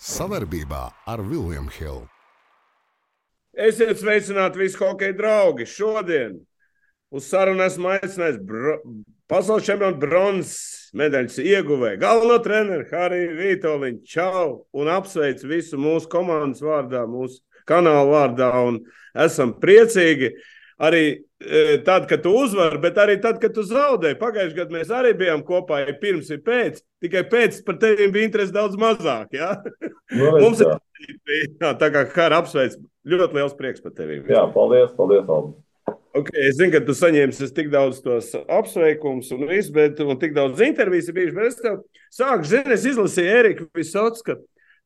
Savarbībā ar Vilniņu Hildu. Esiet sveicināti visi hokeja draugi. Šodien uz sarunu esmu aicinājis bro... pasaules čempionu bronzas medaļas ieguvēju, galveno treneru Hariju Vitoļiņu. Čau! Un apsveicu visu mūsu komandas vārdā, mūsu kanāla vārdā. Esam priecīgi arī e, tad, kad tu uzvari, bet arī tad, kad tu zaudēji. Pagājušajā gadā mēs arī bijām kopā, ja pirms ir pēc. Tikai pēc par tevi bija interesi daudz mazāk. Ja? Nu, Mums ir jā, tā kā kara apsveic. Ļoti liels prieks par tevi. Jā, paldies, paldies, Aldi. Okay, es zinu, ka tu saņemsi tik daudz tos apsveikumus un visu, bet un tik daudz intervijas ir bijušas. Bet es tev sāku, zini, es izlasīju Eriku Visotska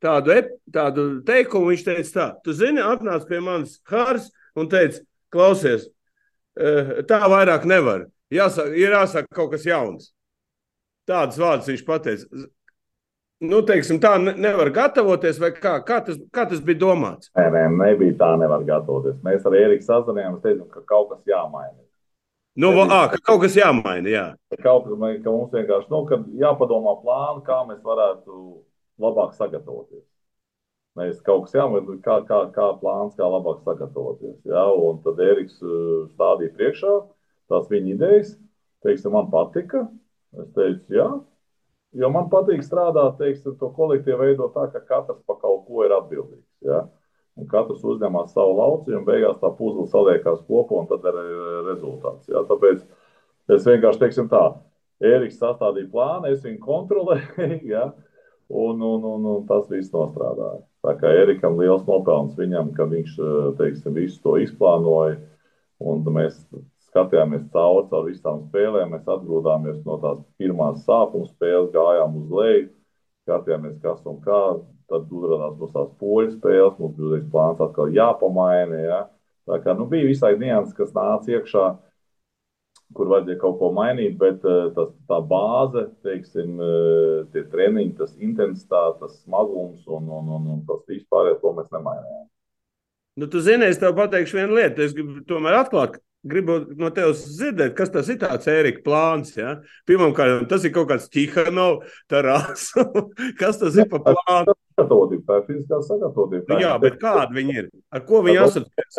tādu, tādu teikumu. Viņš teica tā, tu zini, atnāc pie manis Hārs un teica, klausies, eh, tā vairāk nevar. Jāsaka, ir jāsaka kaut kas jauns. Tādus vārdus viņš pateica. Nu, teiksim, tā ne- nevar gatavoties, vai kā, kā, tas, kā tas bija domāts? Nē, nē, nebija tā, nevar gatavoties. Mēs ar Eriku sazinājāmies, teicām, ka kaut kas jāmaina. Nu, ā, ka kaut kas jāmaina, jā. Kaut kas, ka mums vienkārši, nu, jāpadomā plānu, kā mēs varētu labāk sagatavoties. Mēs kaut kas jāmaina, kā, kā, kā plāns, kā labāk sagatavoties. Jā, un tad Eriks uh, stādīja priekšā tās viņa idejas, teiksim, man patika. Es teicu, jā, jo man patīk strādāt, teiksim, to kolektīvu veidot tā, ka katrs par kaut ko ir atbildīgs. Jā. Un katrs uzņemas savu lauciņu, un beigās tā puzle saliekās kopā, un tad ir eh, rezultāts. Jā. Tāpēc es vienkārši teiksim tā, Eriks sastādīja plānu, es viņu kontrolēju, jā, un, un, un, un tas viss nostrādāja. Tā kā Erikam liels nopelns viņam, ka viņš eh, teiksim, visu to izplānoja, un mēs skatījāmies cauri caur visām spēlēm, mēs atgrūdāmies no tās pirmās sākuma spēles, gājām uz leju, skatījāmies, kas un kā. Tad uzrādījās mums tās poļu spēles, mums bija plāns atkal jāpamaina. Ja? Tā kā nu, bija visai nianses, kas nāca iekšā, kur vajadzēja kaut ko mainīt, bet eh, tas, tā bāze, teiksim, eh, tie treniņi, tas intensitāte, tas smagums un, un, un, un tas vispārējais, to mēs nemainījām. Nu, tu zini, es tev pateikšu vienu lietu. Es gribu tomēr atklāt, gribu no tevis dzirdēt, kas tas ir tāds Ērika plāns. Ja? Pirmkārt, tas ir kaut kāds Čihanovs, Tarās. kas tas ir pa plānu? Sagatavotība, tā ir fiziskā sagatavotība. Nu, jā, bet kādi viņi ir? Ar ko viņi asociējas?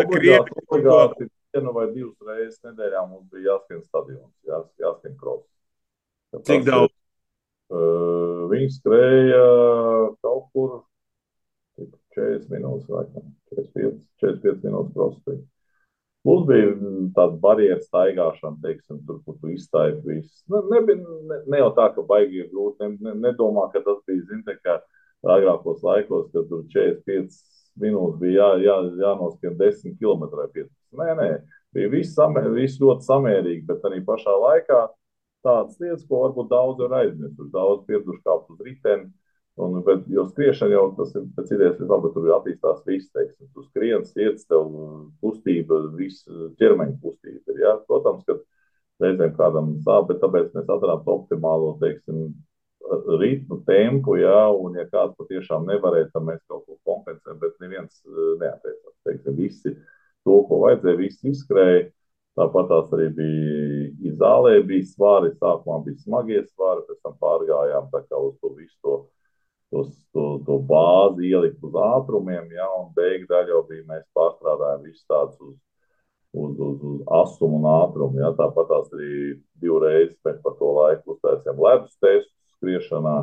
Vienu vai divas reizes nedēļā mums bija jāskrien stadions, jā, jāskrien kross. Cik daudz? Uh, viņi skrēja kaut kur cik, 40 minūtes, laikam, 45, 45 minūtes crossfit. Mums bija tāda barjeras staigāšana, teiksim, tur, kur tu izstāji viss. Ne, nebija, ne, ne jau tā, ka baigi ir grūti, ne, ne, nedomā, ka tas bija, zin, tā kā agrākos laikos, kad tur 45 minūtes bija jā, jā, jānoskrien 10 km vai 15. Nē, nē, bija viss, samē, viss ļoti samērīgi, bet arī pašā laikā tādas lietas, ko varbūt daudz ir aizmirsuši, daudz pieraduši kāpt uz riteni. Un, bet, jo skriešana jau tas ir pēc idejas, ka labi, tur attīstās viss, teiksim, tu skrien, sirds, tev kustība, viss ķermeņa kustība ir. Ja? Protams, ka reizēm kādam sāp, bet tāpēc mēs atradām optimālo, teiksim, ritmu, tempu, ja, un ja kāds patiešām nevarēja, tad mēs kaut ko kompensējam, bet neviens eh, neatteicās. Teiksim, visi to, ko vajadzēja, visi izskrēja. Tāpat tās arī bija izālē, bija svari, sākumā bija smagie svari, pēc tam pārgājām uz to visu to, to, to, to bāzi ielikt uz ātrumiem, ja, un beigu daļa jau bija, mēs pārstrādājām visu tādus uz, uz, uz, uz asumu un ātrumu, ja, tāpat tās arī divreiz mēs par to laiku uztaisījām ledus testus skriešanā,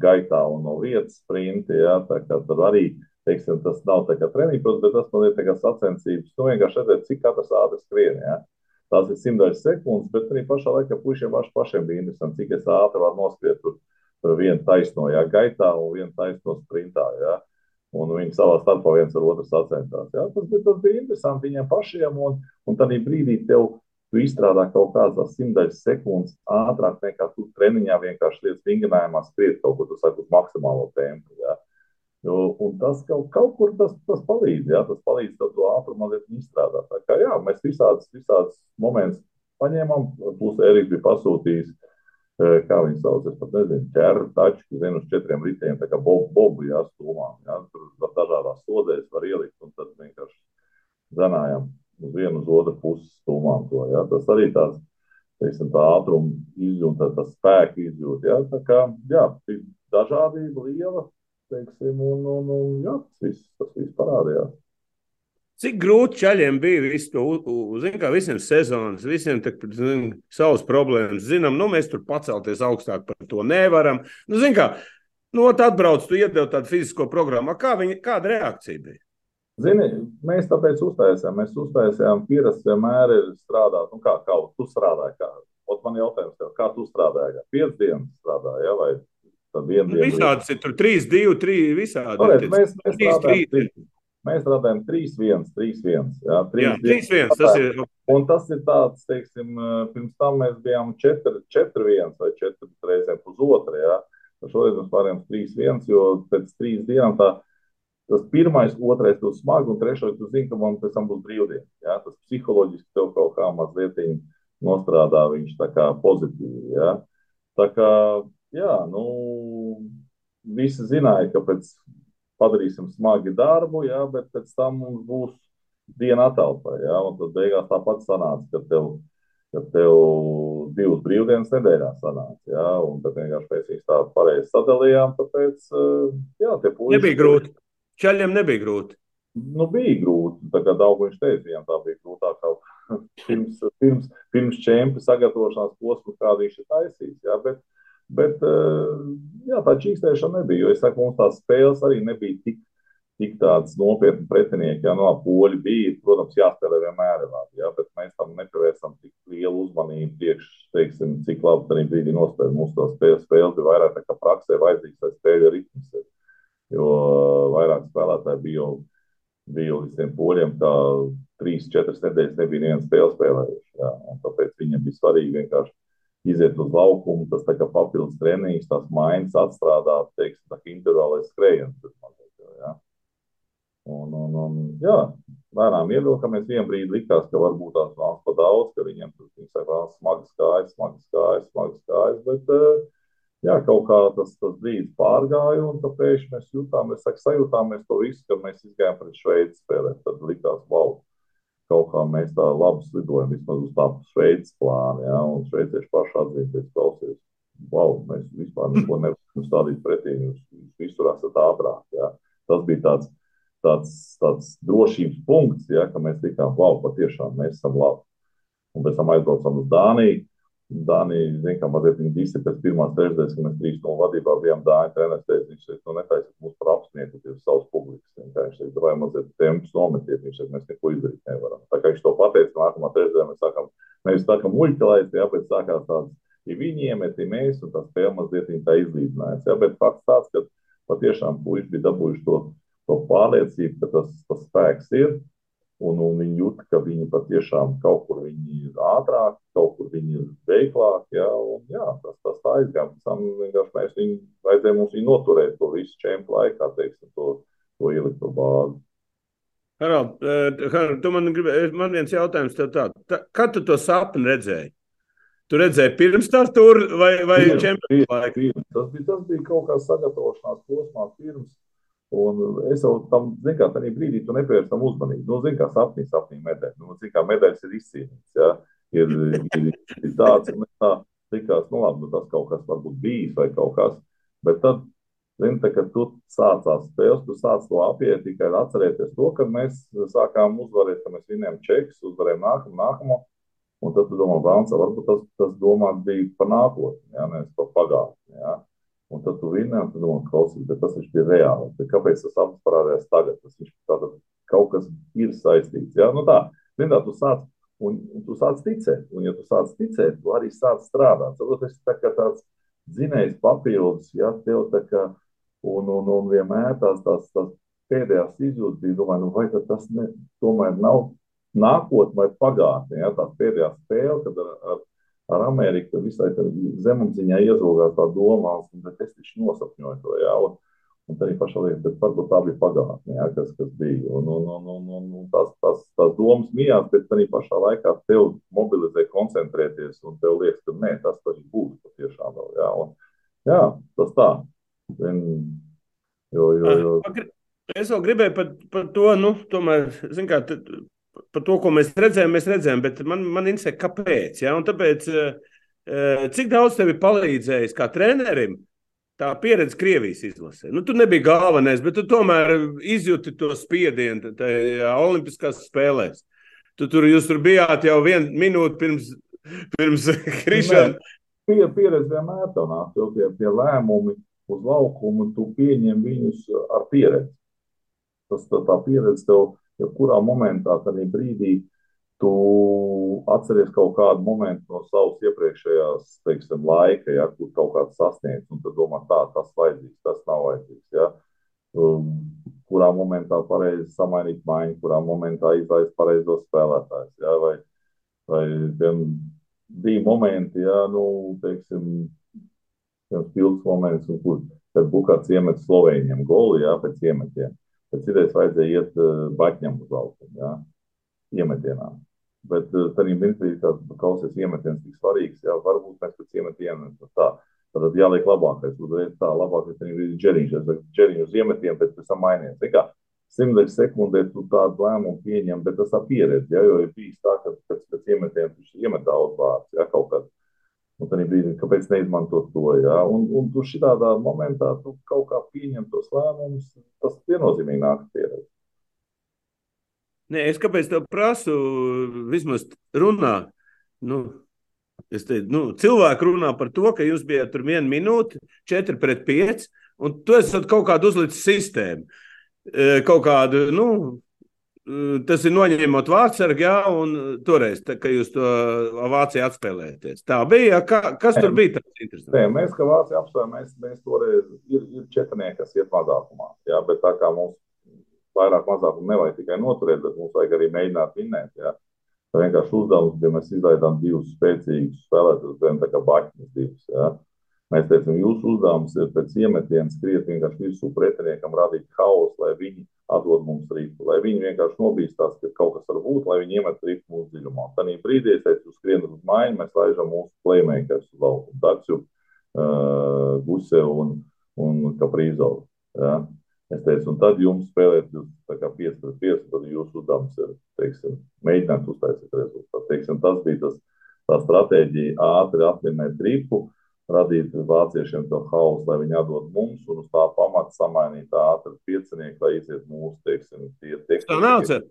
gaitā un no vietas sprinti, ja, tur arī teiksim, tas nav treniņš, bet tas man ir sacensības. Nu, vienkārši redzēt, cik katrs ātri skrien. Ja? Tās ir simtdaļas sekundes, bet arī pašā laikā puišiem paši, pašiem bija interesanti, cik ātri varu noskriet tur, tur vienu taisno ja? gaitā un vienu taisno sprintā. Ja? Un viņi savā starpā viens ar otru sacensās. Ja? Tas, tas bija interesanti viņiem pašiem, un, un tādā brīdī tev tu izstrādā kaut kādas simtdaļas sekundes ātrāk nekā tu treniņā vienkārši lietas vingrinājumā skriet kaut ko, tu saki, uz maksimālo tempu. Jo, un tas kaut, kaut kur tas, tas palīdz. Jā, tas palīdz to, to ātrumu mazliet izstrādāt. Tā kā jā, mēs visādus, visādus momentus paņēmām. Plus Eriks bija pasūtījis, eh, kā viņi sauc, es pat nezinu, ķēru taču, zinu, uz četriem ritiem, tā kā bobu, bobu jā, stūmām. Jā, tur dažādās sodēs var ielikt un tad vienkārši zanājām uz vienu uz otru pusi stūmām. Jā. Tas arī tāds, teiksim, tā ātruma izjūta, tas spēka izjūta. Jā, tā kā, jā, dažādība liela teiksim, un, un, un jā, tas viss, tas viss parādījās. Cik grūti čaļiem bija visu to uzzināt, kā visiem sezonas, visiem tā, zin, savas problēmas. Zinām, nu, mēs tur pacelties augstāk par to nevaram. Nu, zin, kā, nu, atbrauc, tu iedevi tādu fizisko programmu. Kā viņa, kāda reakcija bija? Zini, mēs tāpēc uztaisījām. Mēs uztaisījām, pierast vienmēr ir strādāt. Nu, kā, kā tu strādāji? Kā? Ot man jautājums tev, kā tu strādāji? Kā? Piec dienas strādāji, ja? vai tad vienu Nu, dienu? visādas ir tur 3, 2, 3, visādi. Redz, mēs, mēs Trīs, strādājam trīs. trīs. Mēs strādājam 3-1, 3-1. Jā, Jā, 3 3, 1. Tas ir. Un tas ir tāds, teiksim, pirms tam mēs bijām 4-1 vai 4 reizēm. Ja? Šoreiz mēs pārējām 3-1, jo pēc trīs dienām tā, tas pirmais, otrais būs smagi, un trešais, tu zini, ka man pēc tam būs brīvdiena. Ja? Tas psiholoģiski tev kaut kā mazliet nostrādā, viņš tā kā pozitīvi. Ja? Tā kā, jā, nu, visi zināja, ka pēc padarīsim smagi darbu, jā, bet pēc tam mums būs diena atelpa. Jā, un tad beigās tāpat sanāca, ka tev, ka tev divas brīvdienas nedēļā sanāca. Jā, un tad vienkārši mēs viņus tā pareizi sadalījām. Tāpēc, jā, tie puiši. Nebija grūti. Čaļiem nebija grūti. Nu, bija grūti. Daudz viņš teica, viņam tā bija grūtāk kaut pirms, pirms, pirms čempionu sagatavošanās posma, kādu viņš ir taisījis. Jā, bet, Bet jā, tā čīkstēšana nebija. Es saku, mums tās spēles arī nebija tik, tik tādas nopietnas pretinieki. Jā, no poļi bija, protams, jāspēlē vienmēr ir labi. Jā, bet mēs tam nepievērstām tik lielu uzmanību priekš, teiksim, cik labi arī brīdī nospēlēt. Mums tā spēle, spēle bija vairāk tā kā praksē vajadzīgs, lai spēļu ritms ir. Jo vairāk spēlētāji bija jau, bija jau visiem poļiem, kā trīs, četras nedēļas nebija neviena spēle spēlējuši. Tāpēc viņam bija svarīgi vienkārši iziet uz laukumu, tas tā kā papildus treniņš, tās maiņas atstrādāt, teiksim, tā kā intervālais skrējiens. Un, un, un, jā, lēnām ievilkamies. Vienā brīdī likās, ka varbūt tās nāks pa daudz, ka viņiem tur saka, smagas kājas, smagas kājas, smagas kājas, bet jā, kaut kā tas, tas brīdis pārgāja, un tāpēc mēs jutām, mēs saka, sajūtāmies to visu, kad mēs izgājām pret Šveici spēlēt, tad likās, wow, kaut kā mēs tā labi slidojam vismaz uz tā Šveices plāna, ja, un šveicieši paši atzīties, klausies, wow, mēs vispār neko nevaram stādīt pretī, jūs, jūs visur esat ātrāk, ja. Tas bija tāds, tāds, tāds drošības punkts, ja, ka mēs tikām, wow, patiešām mēs esam labi. Un pēc tam aizbraucam uz Dāniju, Dānija, zin, kā mazliet viņa disi pēc pirmās trešdienas, kad mēs trīs no vadībā bijām Dāņu treneris, teica, viņš teica, nu netaisiet mūs par apsnieku, jūs savus publikas. Viņš teica, vai mazliet tempus nometiet, viņš teica, mēs neko izdarīt nevaram. Tā kā viņš to pateica, nākamā trešdienā mēs sākam, nevis kā muļķelēt, jā, bet sākās tāds, ja viņi iemeti mēs, un tas spēle mazliet viņa tā izlīdzinājās, jā, bet fakts tāds, ka patiešām puiši bija dabūjuši to, to pārliecību, ka tas, tas spēks ir, un, un viņi jūt, ka viņi patiešām kaut kur viņi ir ātrāk, kaut kur viņi ir veiklāki. Jā, un, jā, tas, tas tā aizgāja. Tam vienkārši mēs viņu, vajadzēja mums viņu noturēt to visu čempionu laikā, teiksim, to, to ielikt to bāzi. Harald, Harald, tu man gribēji, man viens jautājums tev tāds. Tā, kad tu to sapni redzēji? Tu redzēji pirms tam tur vai, vai čempionu laikā? Tas bija, tas bija kaut kā sagatavošanās posmā pirms. Un es jau tam, zinu, kā tādā brīdī tu nepievērs tam uzmanību. Nu, zinu, kā sapnī, sapnī medaļa. Nu, zinu, kā medaļas ir izcīnīts. Ja? Ir, ir, ir tāds, un tā likās, nu labi, nu, tas kaut kas varbūt bijis vai kaut kas. Bet tad, zini, tā, kad tu sācās spēles, tu sāc to apiet tikai atcerēties to, ka mēs sākām uzvarēt, ka mēs vinējam čekus, uzvarējam nākamo, nākamo. Un tad tu domā, Vānsa, varbūt tas, tas domāt bija par nākotni, ja, nevis par pagātni. Ja. Un tad tu un tu domā, klausies, bet tas taču ir reāli. Bet kāpēc tas abas parādījās tagad? Tas viņš tātad kaut kas ir saistīts. Ja? Nu tā, zini, tu sāc, un, un tu sāc ticēt. Un ja tu sāc ticēt, tu arī sāc strādāt. Tad tas ir tā kā tāds zinējs papildus, ja tev tā kā, un, un, un vienmēr tās, tās, tās pēdējās izjūtas bija, domāju, nu vai tas ne, tomēr nav nākotnē vai pagātnē. Ja? Tā pēdējā spēle, kad ar, ar ar Ameriku visai zemapziņā iezogās tā doma, bet es taču nosapņoju to. Jā, un, un tā arī pašā lieta, bet varbūt tā bija pagātnē, jā, kas, kas bija. Un, un, un, un, un, un tās, tās, tās domas mijās, bet arī pašā laikā tev mobilizē koncentrēties, un tev liekas, ka nē, tas taču būs patiešām vēl. Jā, un, jā tas tā. Vien, jo, jo, jo. Es vēl gribēju par, par to, nu, tomēr, zin kā, par to, ko mēs redzējām, mēs redzējām, bet man, man interesē, kāpēc. Ja? Un tāpēc, cik daudz tev ir palīdzējis kā trenerim tā pieredze Krievijas izlasē. Nu, tu nebija galvenais, bet tu tomēr izjūti to spiedienu tajā Olimpiskās spēlēs. Tu tur, jūs tur bijāt jau vienu minūti pirms, pirms krišana. Pie, pieredze vienmēr tā nāk, jo tie, tie lēmumi uz laukumu, tu pieņem viņus ar pieredzi. Tas tā, tā pieredze tev, ja kurā momentā, tādā brīdī, tu atceries kaut kādu momentu no savas iepriekšējās teiksim, laika, ja, kur kaut kāds sasniegts, un tad domā, tā, tas vajadzīgs, tas nav vajadzīgs. Ja. Um, kurā momentā pareizi samainīt maiņu, kurā momentā izlaist pareizos spēlētājus. Ja, vai, vai tiem bija momenti, ja, nu, teiksim, pilns moments, un kur tad Bukāts iemet Slovēņiem goli, ja, pēc iemetiem. Pēc idejas vajadzēja iet uh, Baķņam uz laukumu, ja, iemetienā. Bet tajā mirklī tas kausies iemetiens tik svarīgs, jā, varbūt mēs pēc iemetiena tā. Tad jāliek labākais, uzreiz tā, labākais ir džeriņš. Es saku, džeriņš uz iemetiem, bet pēc tam mainies. Tā simtdaļas sekundē tu tādu lēmumu pieņem, bet tas ir pieredze, ja, jo ir bijis tā, ka pēc, pēc iemetiem viņš iemet daudz vārds, ja, kaut kad. Un tad brīdī, kāpēc neizmantot to, ja, un, un tu šitādā momentā tu kaut kā pieņem tos lēmumus, tas viennozīmīgi nāk pieredze. Nē, es kāpēc te prasu, vismaz runā. Nu, es te, nu, cilvēki runā par to, ka jūs bijat tur vienu minūti, četri pret pieci, un tu esat kaut kādu uzlicis sistēmu. Kaut kādu, nu, tas ir noņemot vārdsargu, jā, un toreiz, tā, kad jūs to Vācijā atspēlējaties. Tā bija, kā, kas tur bija tāds interesants? Nē, mēs, ka Vācija apspēlē, mēs, mēs toreiz ir, ir četrnieki, kas iet mazākumā, jā, bet tā kā mums vairāk mazāk nevajag tikai noturēt, bet mums vajag arī mēģināt vinnēt. Ja? Tā vienkārši uzdevums bija, mēs izlaidām divus spēcīgus spēlētājus, gan tā kā baķņus divus. Ja? Mēs teicām, jūsu uzdevums ir pēc iemetiena skriet vienkārši visu pretiniekam, radīt hausu, lai viņi atdod mums rīpu, lai viņi vienkārši nobīstās, ka kaut kas var būt, lai viņi iemet rīpu mūsu dziļumā. Tad brīdī es teicu, skrien uz maiņu, mēs laižam mūsu playmakers uz laukumu, Daciu, uh, Gusev un, un Kaprīzovu. Ja? Es teicu, un tad jums spēlēt, jūs kā 5 pret 5, tad jūsu uzdevums ir, teiksim, mēģināt uztaisīt rezultātu. Teiksim, tas bija tas, tā stratēģija ātri atvinēt ripu, radīt vāciešiem to hausu, lai viņi atdod mums, un uz tā pamata samainīt ātri piecinieku, lai iziet mūsu, teiksim, tie teksti. Tā nāca.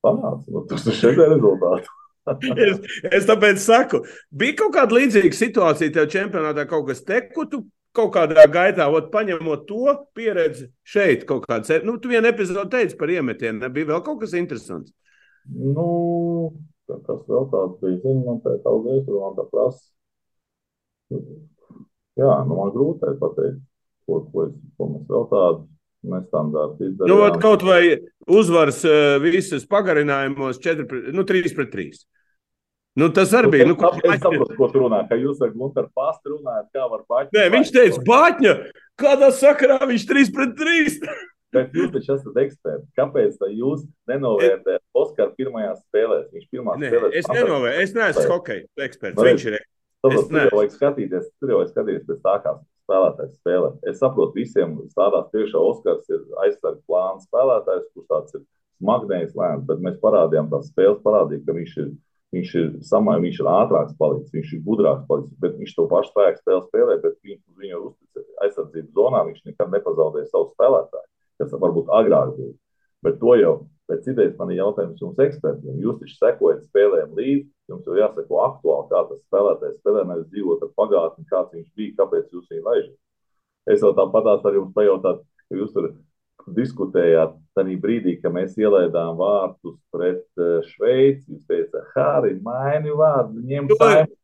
Panāca, nu tas ir šeit rezultāts. es, es tāpēc saku, bija kaut kāda līdzīga situācija tev čempionātā, kaut kas teku, tu kaut kādā gaitā, ot, paņemot to pieredzi šeit, kaut kāds, nu, tu vienu epizodu teici par iemetienu, nebija vēl kaut kas interesants. Nu, kas vēl tāds bija, zinu, man tā kā tur man tā prasa. Jā, nu, man grūti pateikt, ko, ko, es, ko mēs vēl tādu nestandarti izdarījām. Nu, kaut vai uzvaras uh, visas pagarinājumos 4, nu, 3 pret 3. Nu, tas arī bija. Nu, ko, es saprotu, ko tu runā. Ka jūs ar Gunteru Pastu runājat, kā var Bāķņu. Nē, viņš teica, Bāķņa, kādā sakarā viņš 3 pret 3. Bet jūs taču esat eksperti. Kāpēc jūs nenovērtējat Oskaru pirmajā spēlē? Viņš pirmā spēlē. Es nenovērtēju, es neesmu hokeja eksperts. Viņš ir eksperts. Tur jau vajag skatīties, tur jau vajag skatīties pēc tā, kā spēlētājs spēlē. Es saprotu, visiem stādās priekšā Oskars ir aizsardzības plāns spēlētājs, kurš tāds ir smagnējs lēns, bet mēs parādījām tās spēles, parādījām, ka viņš ir Viņš ir samaiņš, viņš ir ātrāks, palicis, viņš ir gudrāks, palicis, bet viņš to pašu spēku spēlē, spēlē bet viņš uz viņu uzticas. Aizsardzības zonā viņš nekad nepazaudēja savu spēlētāju, kas varbūt agrāk bija. Bet to jau pēc idejas man ir jautājums jums, ekspertiem. Jūs taču sekojat spēlēm līdzi, jums jau jāseko aktuāli, kā tas spēlētājs spēlē, nevis dzīvot ar pagātni, kāds viņš bija, kāpēc jūs viņu laižat. Es jau tāpat arī jums pajautātu, ka jūs tur diskutējāt tajā brīdī, kad mēs ielaidām vārdus pret uh, Šveici. Jūs teicāt, Hāri, maini vārdu, ņem tādu.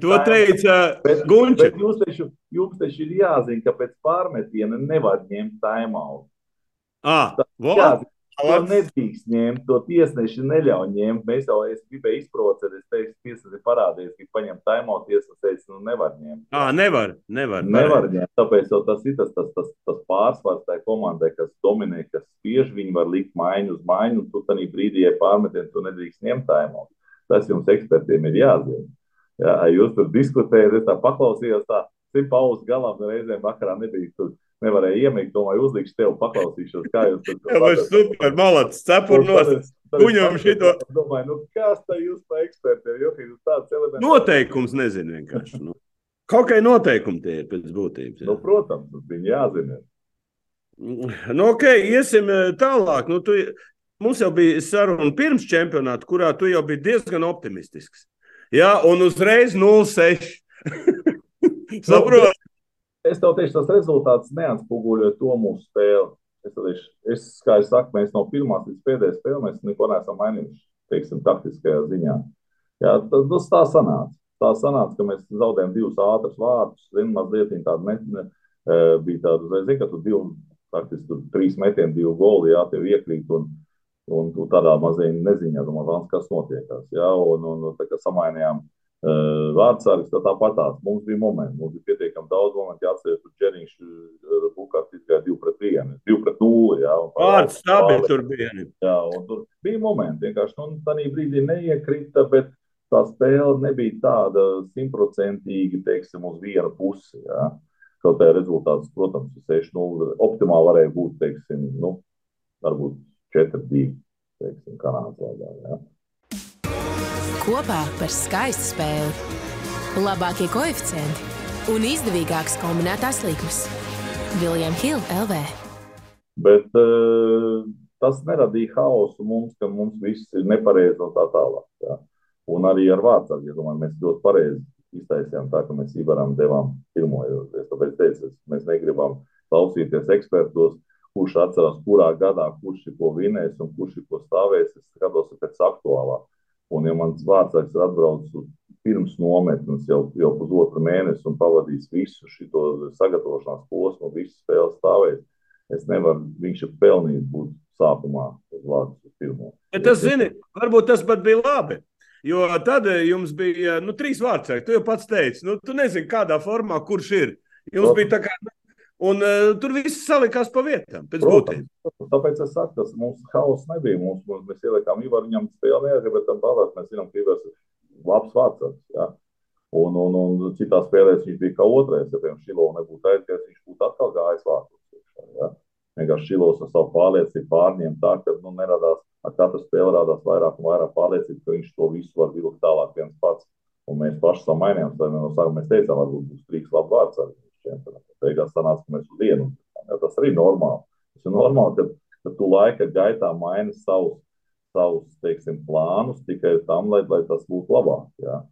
To teica Gunčs. Jums, taču, jums taču ir jāzina, ka pēc pārmetiena nevar ņemt taimautu. Ah, Tas, To nedrīkst ņemt, to tiesneši neļauj ņemt. Mēs jau es gribēju izprovocēt, es teicu, tiesas ir parādījis, ka paņem taimot, tiesas teica, nu nevar ņemt. Ā, nevar, nevar. Nevar ņemt, tāpēc jau tas ir tas, tas, tas, tas pārsvars tai komandai, kas dominē, kas spiež, viņi var likt maiņu uz maiņu, un tu tanī brīdī, ja pārmetien, tu nedrīkst ņemt taimot. Tas jums ekspertiem ir jāzina. Jā, jūs tur diskutējat, es tā paklausījos tā, simt pauzes galā, reizēm vakarā nebija tur nevarēja iemigt. Domāju, uzlikšu tev, paklausīšos, kā jūs tur strādājat. Jā, vai super, malacis, cepur nos. Kuņam šito. Domāju, nu kas tā jūs pa ekspertiem, jo jūs tāds elements. Noteikums nezinu vienkārši. Nu. Kaut kā noteikumi tie ir pēc būtības. Nu, protams, tas bija jāzina. Nu, ok, iesim eh, tālāk. Nu, tu, mums jau bija saruna pirms čempionāta, kurā tu jau biji diezgan optimistisks. Jā, un uzreiz 0-6. Saprotu. Es tev teicu, tas rezultāts neatspoguļo to mūsu spēli. Es, teišu, es kā es saku, mēs no pirmās līdz pēdējai spēlē mēs neko neesam mainījuši, teiksim, taktiskajā ziņā. Jā, tas, tas tā sanāca. Tā sanāca, ka mēs zaudējām divus ātrus vārdus. Zinu, mazliet tādu ne, ne, bija tādu, zinu, ka tu divu, praktiski tur trīs metieni, divi goli, jā, tev iekrīt. Un, un tu tādā mazā neziņā domā, kas notiekās. Jā, un, un tā kā samainījām Vārtsargs tāpat tās. Mums bija momenti, mums bija pietiekami daudz momentu, jāatcerās, ka Čeriņš Bukārts izgāja 2 pret 1, 2 pret 0. Jā, Vārds stabiļi tur bija. Jā, un tur bija momenti, vienkārši, nu, tādā brīdī neiekrita, bet tā spēle nebija tāda simtprocentīgi, teiksim, uz vienu pusi. Jā. Kaut kā rezultāts, protams, 6-0 optimāli varēja būt, teiksim, nu, varbūt 4-2, teiksim, Kanādas vārdā. Kopā par skaistu spēli, labākie koeficienti un izdevīgākas kombinētās likmes. Viljams Hilde LV. Bet uh, tas neradīja haosu mums, ka mums viss ir nepareizi un tā tālāk. Jā. Un arī ar vārdsargu, ja domāju, mēs ļoti pareizi iztaisījām tā, ka mēs Ivaram devām pirmo. Es tāpēc teicu, mēs negribam klausīties ekspertos, kurš atcerās, kurā gadā, kurš ir ko vinējis un kurš ir ko stāvējis. Es skatos pēc aktuālā. Un, ja mans vārdsargs ir atbraucis pirms nometnes jau, jau pusotru mēnesi un pavadījis visu šo sagatavošanās posmu, visu spēli stāvēt, es nevaru, viņš ir pelnījis būt sākumā uz vārdu pirmo. Ja tas, zini, varbūt tas pat bija labi. Jo tad jums bija nu, trīs vārdsargi. Tu jau pats teici, nu, tu nezini, kādā formā kurš ir. Jums bija tā kā Un uh, tur viss salikās pa vietām. Protams, tāpēc es saku, tas mums hauss nebija. Mums, mums, mēs ielikām Ivaru, spēlē negribētam balēt. Mēs zinām, ka Ivars ir labs vārds. Ja? Un, un, un citās spēlēs viņš bija kā otrais. Ja piemēram Šilo nebūtu aizgājis, viņš būtu atkal gājis vārds. Ja? Vienkārši Šilos ar savu pārliecību pārņēma tā, ka nu, neradās, ar katru spēli radās vairāk un vairāk pārliecību, ka viņš to visu var vilkt tālāk viens pats. Un mēs paši samainījām, no sākuma mēs teicām, varbūt būs trīs labi vārds. Arī beigās sanāca, ka mēs uz vienu. Ja, tas arī normāli. Tas ir normāli, ka, ka tu laika gaitā maini savus, savus teiksim, plānus tikai tam, lai, lai tas būtu labāk. Ja.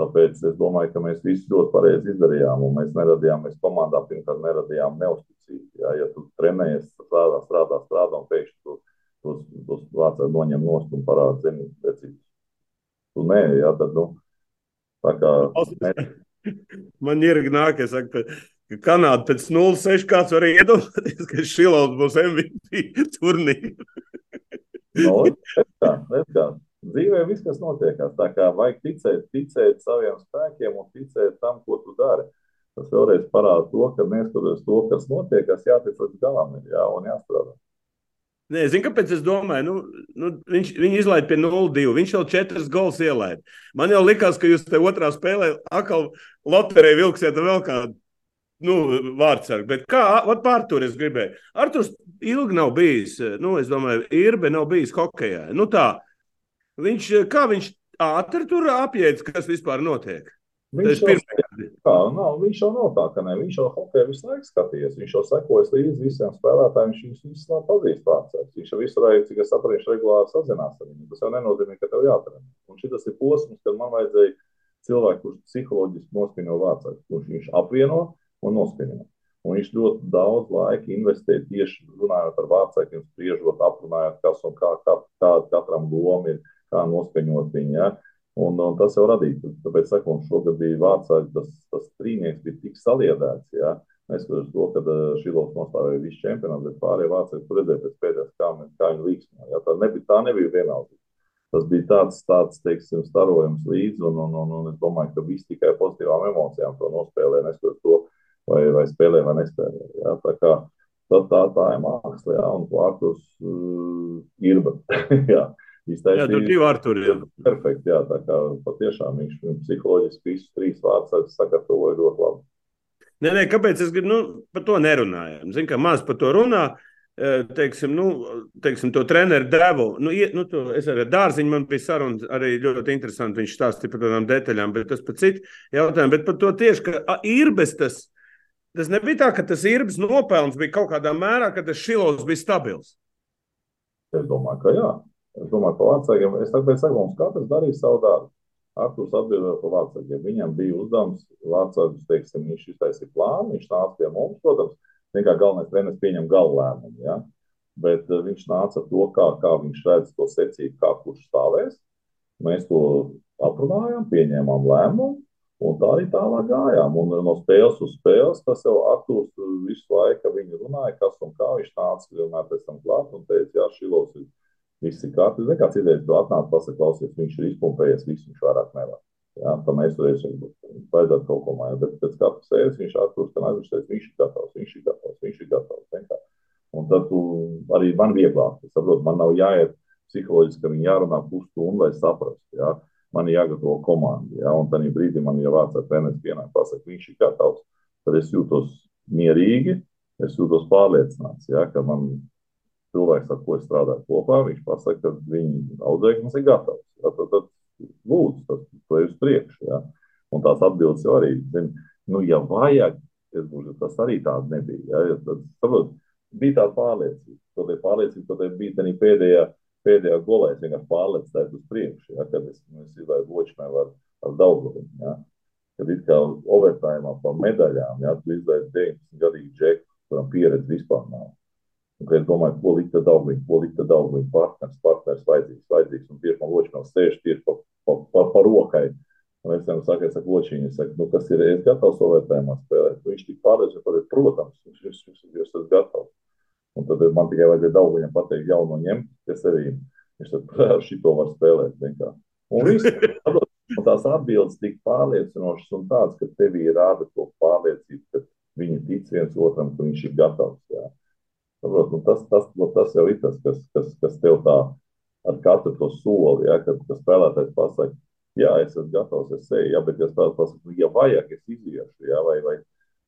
Tāpēc es domāju, ka mēs visi ļoti pareizi izdarījām. Mēs neradījām, mēs komandā pirmkārt neradījām neusticību. Ja, ja tu trenējies, strādā, strādā, strādā un pēkšņi tu tos, tos vārds noņem nost un parāda zini, vecības. Tu nē, ja, tad, nu, tā kā. Man ir nāk, es saku, ka Kanāda pēc 0,6 kāds var iedomāties, ka Šilovs būs MVP turnīrā. no, kā, kā. Dzīvē viss, kas notiekās, tā kā vajag ticēt, ticēt saviem spēkiem un ticēt tam, ko tu dari. Tas vēlreiz parāda to, ka neskatoties to, kas notiekās, jātic līdz galam ir jā, un jāstrādā. Nē, zinu, kāpēc es domāju, nu, nu, viņš, viņš izlaiž pie 0-2. Viņš jau četras gols ielaida. Man jau likās, ka jūs te otrā spēlē atkal loteriju vilksiet vēl kādu nu, vārdsargu. Bet kā pārtur es gribēju? Arthurs ilgi nav bijis, nu, es domāju, Irbe nav bijis hokejā. Nu, tā, viņš, kā viņš ātri tur apjēdz, kas vispār notiek? Viņš jau, kā, nav, viņš jau nav tā, ka ne, viņš jau hokeju visu laiku skatījies. Viņš jau sekojas līdzi visiem spēlētājiem. Viņš viņus visus labi pazīst vārdsargs. Viņš jau visu laiku, cik es saprotu, regulāri sazinās ar viņu. Tas jau nenozīmē, ka tev jāatrenē. Un šis ir posms, kad man vajadzēja cilvēku, kurš psiholoģiski noskaņo vārdsargu, kurš viņš apvieno un noskaņo. Un viņš ļoti daudz laika investē tieši runājot ar vārdsargiem, spriežot, aprunājot, kas un kā, kā, kā katram loma ir, kā noskaņot viņu. Ja? Un, un tas jau radīja. Tāpēc, sakot, šogad bija vārdsargs, tas, tas trīnieks bija tik saliedēts. Ja? Neskatoties to, ka uh, Šilovs nostāvēja visu čempionātu, bet pārējie vācieši tur redzēja pēc pēdējās, kā, kā viņi līksmā. Ja? Tā, nebija, tā nebija vienalga. Tas bija tāds, tāds teiksim, starojums līdzi, un, un, un, un es domāju, ka viss tikai pozitīvām emocijām to nospēlē, neskatoties to, vai, vai spēlē vai nespēlē. Ja? Tā, kā, tā, tā, tā ir māksla, ja? un Plākus uh, ir. Iztaisīja, jā, tur divi ar tur ir. Perfekti, jā, tā kā patiešām viņš psiholoģiski visus trīs vārdus sagatavoja ļoti labi. Nē, nē, kāpēc es gribu, nu, par to nerunājam? Zinu, ka maz par to runā, teiksim, nu, teiksim, to treneru devu. Nu, nu, to, es arī dārziņu man bija saruna, arī ļoti interesanti. Viņš stāstīja par tādām detaļām, bet tas par citu jautājumu. Bet par to tieši, ka īrbes tas, tas nebija tā, ka tas īrbes nopelns bija kaut kādā mērā, ka tas šilos bija stabils. Es domāju, ka jā. Es domāju, ka vācākiem, es tagad saku, mums katrs darīja savu darbu. Arktūrs atbildēja par vācākiem. Viņam bija uzdevums, vācāks, teiksim, viņš iztaisīja plānu, viņš nāca pie mums, protams, Vienkārši galvenais treneris pieņem galu lēmumu. Ja? Bet uh, viņš nāca ar to, kā, kā viņš redz to secību, kā kurš stāvēs. Mēs to aprunājām, pieņēmām lēmumu, un tā arī tālāk gājām. Un no spēles uz spēles tas jau Arktūrs visu laiku viņa runāja, kas un kā viņš nāca vienmēr pēc tam klāt un teica, jā, Šilovs ir viss ir kārtībā. Ziniet, kāds idejas tu atnāc, pasaka, klausies, viņš ir izpumpējies, viss viņš vairāk nevar. Jā, tam mēs turēsim, vajadzētu kaut ko mainīt. Bet pēc katras sēdes viņš atpūst, ka viņš teica, viņš ir gatavs, viņš ir gatavs, viņš ir gatavs. Vienkār. Un tad tu, arī man vieglāk, es saprotu, man nav jāiet psiholoģiski, ka viņi jārunā pusstundu, lai saprastu. Jā. Man ir jāgatavo komanda, jā, un tajā brīdī man ir vārds ar treneris pienāk, pasaka, viņš ir gatavs. Tad es jūtos mierīgi, es jūtos pārliecināts, jā, ka man cilvēks, ar ko es strādāju kopā, viņš pasaka, ka viņa audzēknis ir gatavs. Jā, tad, tad lūdzu, tas ir uz priekšu. Ja? Un tās atbildes jau arī, zin, nu, ja vajag, es būšu, tas arī tāds nebija. Ja? Tad, saprot, bija tāda pārliecība. Tad bija pārliecība, tad bija arī pēdējā, pēdējā golē, es vienkārši pārliecināju uz priekšu, ja? kad es, nu, es izlaidu ločmēlu ar, ar Daugavinu. Ja? Kad it kā overtājumā par medaļām, ja? tu izlaidi 19 gadīgu džeku, kuram pieredze vispār nav. Un, es domāju, ko likt ar Daugavinu, ko likt ar Daugavinu, partners, partners vajadzīgs, vajadzīgs. Un tieši man ločmēls sēž tieši pa pa, pa, pa rokai. Un es tam saku, es saku, ločiņi, es saku, nu, kas ir, es gatavs overtājumā spēlēt. Viņš tik pārliecināts, ka, protams, viņš ir, viņš ir, ir gatavs. Un tad man tikai vajadzēja daudz viņam pateikt jauno ņemt, kas arī, viņš tad ar šito var spēlēt vienkārši. Un viss, tās atbildes tik pārliecinošas un tādas, ka tevī rāda to pārliecību, ka viņi tic viens otram, ka viņš ir gatavs. Jā. Saprot, tas, tas, tas jau ir tas, kas, kas, kas tev tā ar katru to soli, ja, kad spēlētājs pasakā, jā, es esmu gatavs, es eju, ja, bet ja spēlētājs pasakā, nu, ja vajag, es iziešu, ja, vai, vai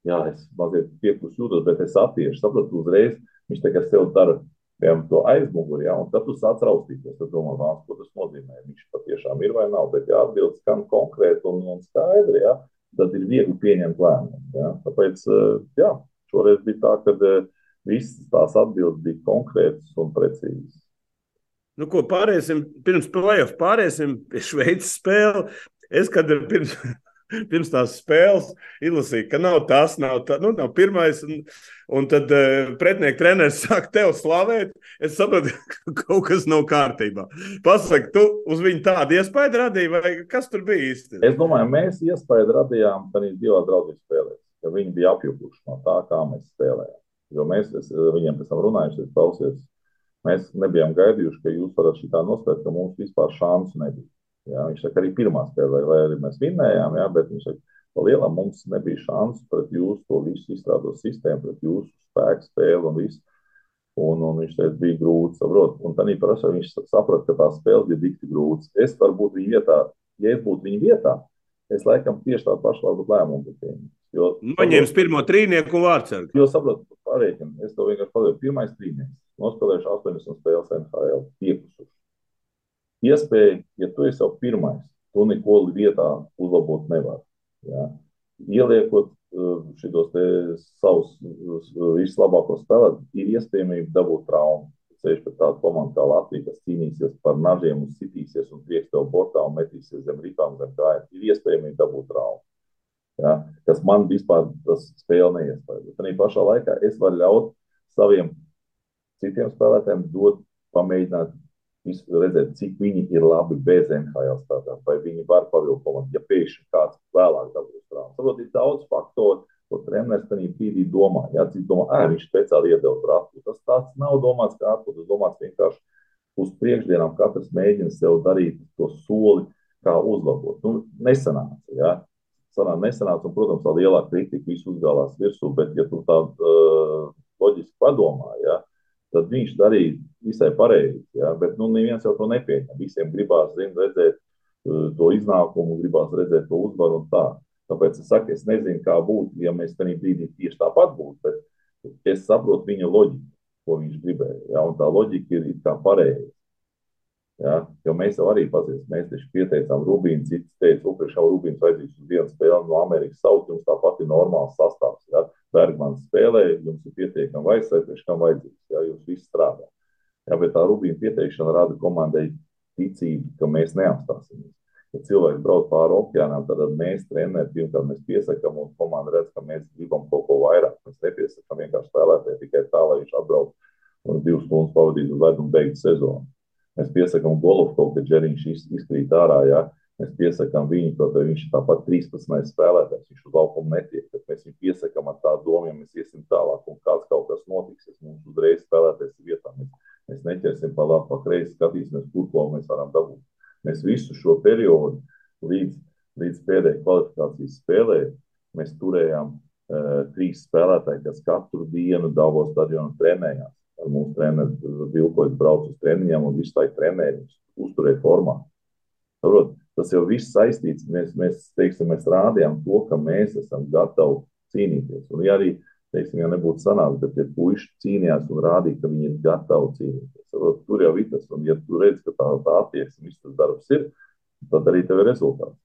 jā, es mazliet pieklus jūtos, bet es attiešu, sapratu uzreiz, viņš tā kā sev dara, piemēram, to aizmuguri, ja, un tad tu sāc raustīties, tad domā, vāns, ko tas nozīmē, viņš patiešām ir vai nav, bet jā, atbildes skan konkrēti un, un skaidri, ja, tad ir viegli pieņemt lēmumu, tāpēc, jā, šoreiz bija tā, ka visas tās atbildes bija konkrētas un precīzas. Nu, ko pāriesim, pirms playoff pāriesim pie Šveices spēle. Es, kad pirms, pirms tās spēles izlasīju, ka nav tas, nav, tā, nu, nav pirmais, un, un tad uh, pretinieka treneris sāk tevi slavēt. Es sapratu, ka kaut kas nav kārtībā. Pasaki, tu uz viņu tādu iespēju radīji, vai kas tur bija īsti? Es domāju, mēs iespēju radījām tajā divā draudzības spēlē, ka viņi bija apjukuši no tā, kā mēs spēlējām. Jo mēs es, viņiem pēc tam runājuši, klausies, Mēs nebijām gaidījuši, ka jūs varat šitā nospēlēt, ka mums vispār šansu nebija. Jā, viņš saka, arī pirmā spēlē, vai arī mēs vinnējām, jā, bet viņš saka, pa lielam mums nebija šansu pret jūsu to visu izstrādāt sistēmu, pret jūsu spēku spēli un visu. Un, un viņš teica, bija grūti saprot. Un tad prasa, viņš saprata, ka tā spēle bija dikti grūta. Es varbūt viņa vietā, ja es būtu viņa vietā, es laikam tieši tādu pašu varbūt lēmumu pieņemtu. Noņems pirmo trīnieku un vārdsargu. Jo saprotu, pārēķinu, es to vienkārši padodu. Pirmais trīnieks nospēlējuši 80 spēles NHL, piekusuši. Iespēja, ja tu esi jau pirmais, tu neko vietā uzlabot nevar. Ja? Ieliekot uh, šos savus uh, vislabākos spēlētājus, ir iespējamība dabūt traumu. Ceļš pēc tāda komanda kā Latvija, kas cīnīsies par nažiem un sitīsies un prieks tev bortā un metīsies zem rītām, zem kājām, ir iespējamība dabūt traumu. Ja? Kas man vispār tas spēle neiespēja. Arī pašā laikā es varu ļaut saviem citiem spēlētājiem dot, pamēģināt redzēt, cik viņi ir labi bez NHL stāstā, vai viņi var pavilkt komandu, ja pēkšņi kāds vēlāk dabūs traumu. Saprot, ir daudz faktoru, ko treneris tajā brīdī domā. Jā, cik domā, ā, viņš speciāli iedeva trāpu. Tas tāds nav domāts kā atpūta, tas domāts vienkārši uz priekšdienām katrs mēģina sev darīt to soli, kā uzlabot. Nu, nesanāca, jā. Sanā, nesanāca, un, protams, tā lielā kritika visu uzgālās virsū, bet, ja tu tā uh, loģiski padomā, jā, tad viņš darīja visai pareizi. Ja? Bet nu, neviens jau to nepieņem. Visiem gribās zin, redzēt uh, to iznākumu, gribās redzēt to uzvaru un tā. Tāpēc es saku, es nezinu, kā būtu, ja mēs tajā brīdī tieši tāpat būtu, bet es saprotu viņa loģiku. ko viņš gribēja. Ja? Un tā loģika ir it kā pareiza. Ja? Jo mēs jau arī pazīstam, mēs taču pieteicām Rubīnu, cits teica, upriekšā Rubīns vajadzīgs uz vienu spēli no Amerikas saukt, jums tāpat ir normāls sastāvs. Ja? Bergmans spēlē, jums ir pietiekami vajadzīgs, kam vajadzīgs, ja jūs visi strādājat. Ja, bet tā Rubīna pieteikšana rada komandai ticību, ka mēs neapstāsimies. Ja cilvēks brauc pāri okeānam, tad mēs trenēri pirmkārt mēs piesakām, un komanda redz, ka mēs gribam kaut ko vairāk. Mēs nepiesakām vienkārši spēlētāju tikai tā, lai viņš atbrauc un divas stundas pavadītu uz ledu un beigtu sezonu. Mēs piesakām Golovko, ka Džeriņš izkrīt ārā. Ja? Mēs piesakām viņu, ka viņš ir tāpat 13. spēlētājs. Viņš uz laukuma netiek. Tad mēs viņu piesakām ar tādu domu, ja mēs iesim tālāk un kāds kaut kas notiks. Mums uzreiz spēlētājs ir vietā. Mēs, mēs neķersim pa labi, pa kreisi, skatīsimies, kur ko mēs varam dabūt. Mēs visu šo periodu līdz, līdz pēdējai kvalifikācijas spēlē mēs turējām uh, trīs spēlētāji, kas katru dienu Davos stadionā trenējās ar mūsu treneru Vilkojas brauc uz treniņiem un visu laiku trenējumus, uzturēja formā. Saprot, tas jau viss saistīts, mēs, mēs, teiksim, mēs rādījām to, ka mēs esam gatavi cīnīties. Un ja arī, teiksim, ja nebūtu sanāks, bet ja puiši cīnījās un rādīja, ka viņi ir gatavi cīnīties, saprot, tur jau ir tas, un ja tu redz, ka tā, tā attieksme, viss tas darbs ir, tad arī tev ir rezultāts.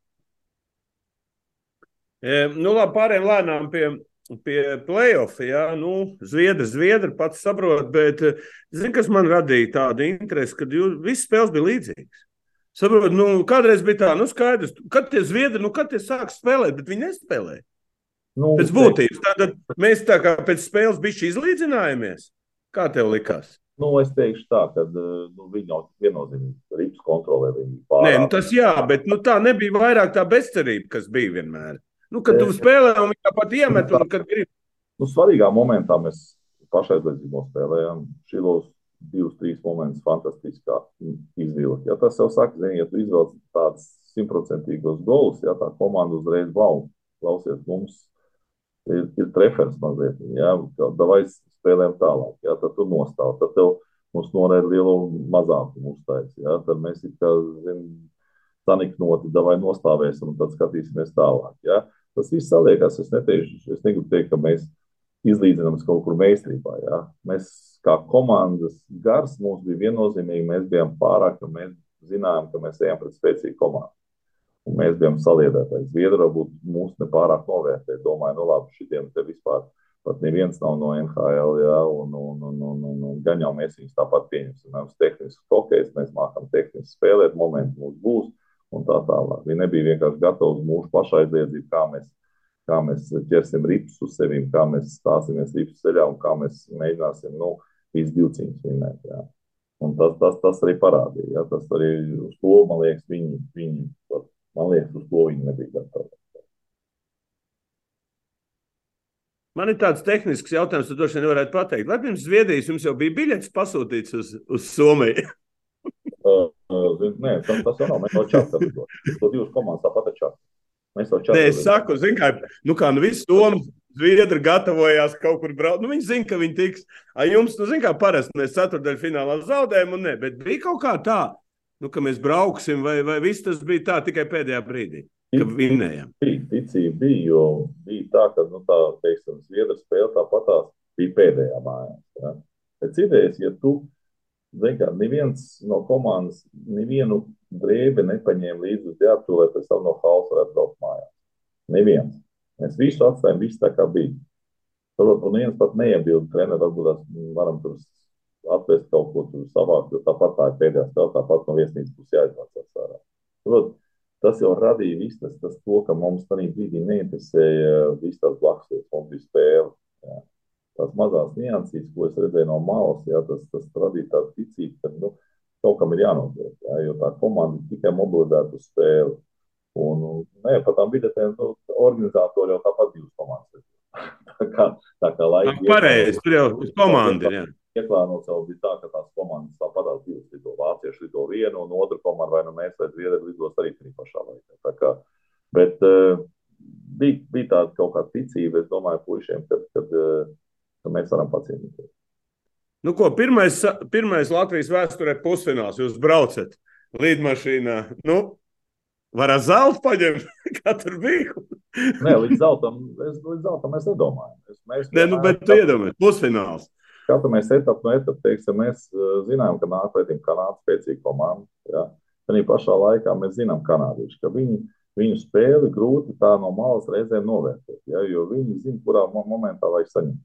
E, nu, labi, pārējiem lēnām pie pie playoff. Ja? Nu, Zviedri, Zviedri pats saprot, bet eh, zini, kas man radīja tādu interesi, ka visas spēles bija līdzīgas. Saprot, nu, kādreiz bija tā, nu, skaidrs, kad tie zviedri, nu, kad tie sāk spēlēt, bet viņi nespēlē. Nu, pēc būtības. Tātad mēs tā kā pēc spēles bišķi izlīdzinājāmies. Kā tev likās? Nu, es teikšu tā, ka eh, nu, viņi jau viennozīmīgi rips kontrolē. Nē, nu, tas jā, bet nu, tā nebija vairāk tā bezcerība, kas bija vienmēr. Nu, kad tu spēlē, un viņi tāpat iemet, un kad grib. Nu, svarīgā momentā mēs pašaizliedzību spēlējām. Šilos divus, trīs momentus fantastiskā izvilkt. Ja tas jau saka, zini, ja tu izvelc tādus simtprocentīgos golus, ja tā komanda uzreiz bauda, klausies, mums ir, ir trefers mazliet, ja, davai spēlēm tālāk, ja, tad tu nostāv, tad tev mums norēd lielu mazākumu uztais, ja, tad mēs it kā, zin, saniknoti, davai nostāvēsim un tad skatīsimies tālāk, ja. Tas viss saliekās. Es, neteikšu, es negribu teikt, ka mēs izlīdzinām kaut kur meistarībā. Ja? Mēs kā komandas gars mums bija viennozīmīgi. Mēs bijām pārāk, ka mēs zinājām, ka mēs ejam pret spēcīgu komandu. Un mēs bijām saliedētāji. Zviedri varbūt mūs nepārāk novērtēja. Domāju, nu labi, šitiem te vispār pat neviens nav no NHL, ja, un, un, un, un, un, un gan jau mēs viņus tāpat pieņemsim. Mums tehniski hokejs, mēs mākam tehniski spēlēt, momenti mums būs un tā tālāk. Viņi nebija vienkārši gatavi uz mūsu pašaizliedzību, kā mēs, kā mēs ķersim ripus uz sevi, kā mēs stāsimies ripus ceļā un kā mēs mēģināsim nu, visas divcīņas vinēt. Jā. Un tas, tas, tas arī parādīja. Jā. Tas arī uz to, man liekas, viņi, viņi, man liekas, uz to viņi nebija gatavi. Man ir tāds tehnisks jautājums, ko droši vien varētu pateikt. Vai pirms Zviedrijas jums jau bija biļets pasūtīts uz, uz Somiju? Nē, tas, tas nav. Mēs jau čakarām. To divas komandas tāpat čakarām. Mēs jau čakarām. Nē, es saku, zin, kā, nu kā, nu visi domas, Zviedri gatavojās kaut kur braukt. Nu, viņi zina, ka viņi tiks. A jums, nu, zina, kā parasti mēs ceturtdaļu finālā zaudējam, un ne, bet bija kaut kā tā, nu, ka mēs brauksim, vai, vai viss tas bija tā tikai pēdējā brīdī, ka vinnējam. Bija, ticība bija, jo bija tā, ka, nu, tā, teiksim, Zviedri spēle tāpatās bija pēdējā mājā. Ja? Pēc idejas, ja tu Kā, neviens no komandas nevienu drēbi nepaņēma līdzi uz ģērbtu, lai pēc tam no halas varētu braukt mājās. Neviens. Mēs visu atstājām, viss tā kā bija. Turbūt, un viens pat neiebilda treniņš, varbūt mēs varam tur atvest kaut ko tur savākt, jo tāpat tā ir pēdējā spēle, tāpat no viesnīcas puses jāizvācās ārā. Turbūt, tas jau radīja visu tas, tas to, ka mums tajā brīdī neinteresēja viss tas blakus, mums bija spēle. Jā tās mazās niansīs, ko es redzēju no malas, jā, tas, tas radīja tādu ticību, ka nu, kaut kam ir jānotiek, jā, jo tā komanda tikai mobilizēta uz spēli. Un, nē, pat tām biļetēm nu, organizatori jau tāpat divas komandas. tā kā, tā kā laika. Pareizi, tur jau uz komandu. Ieklānots jau bija tā, ka tās komandas tāpat divas lido. Vācieši lido vienu, un otru komandu vai nu mēs vai Zviedri lidos arī tajā pašā laikā. Tā kā, bet uh, bija, bija tāda kaut kāda ticība, es domāju, puišiem, kad, kad uh, ka mēs varam pacienīties. Nu, ko, pirmais, pirmais Latvijas vēsturē pusfināls. Jūs braucat līdmašīnā. Nu, var ar zeltu paņemt, kā tur bija. Nē, līdz zeltam, es, līdz zeltam es nedomāju. Es, mēs, Nē, nu, bet tu iedomājies, pusfināls. skatāmies etapu no etapu, teiksim, mēs zinām, ka nāk pretim Kanāda spēcīga komanda. Ja? Tad pašā laikā mēs zinām, kanādieši, ka viņi, viņu spēli grūti tā no malas reizēm novērtēt, ja? jo viņi zina, kurā momentā vajag saņemt.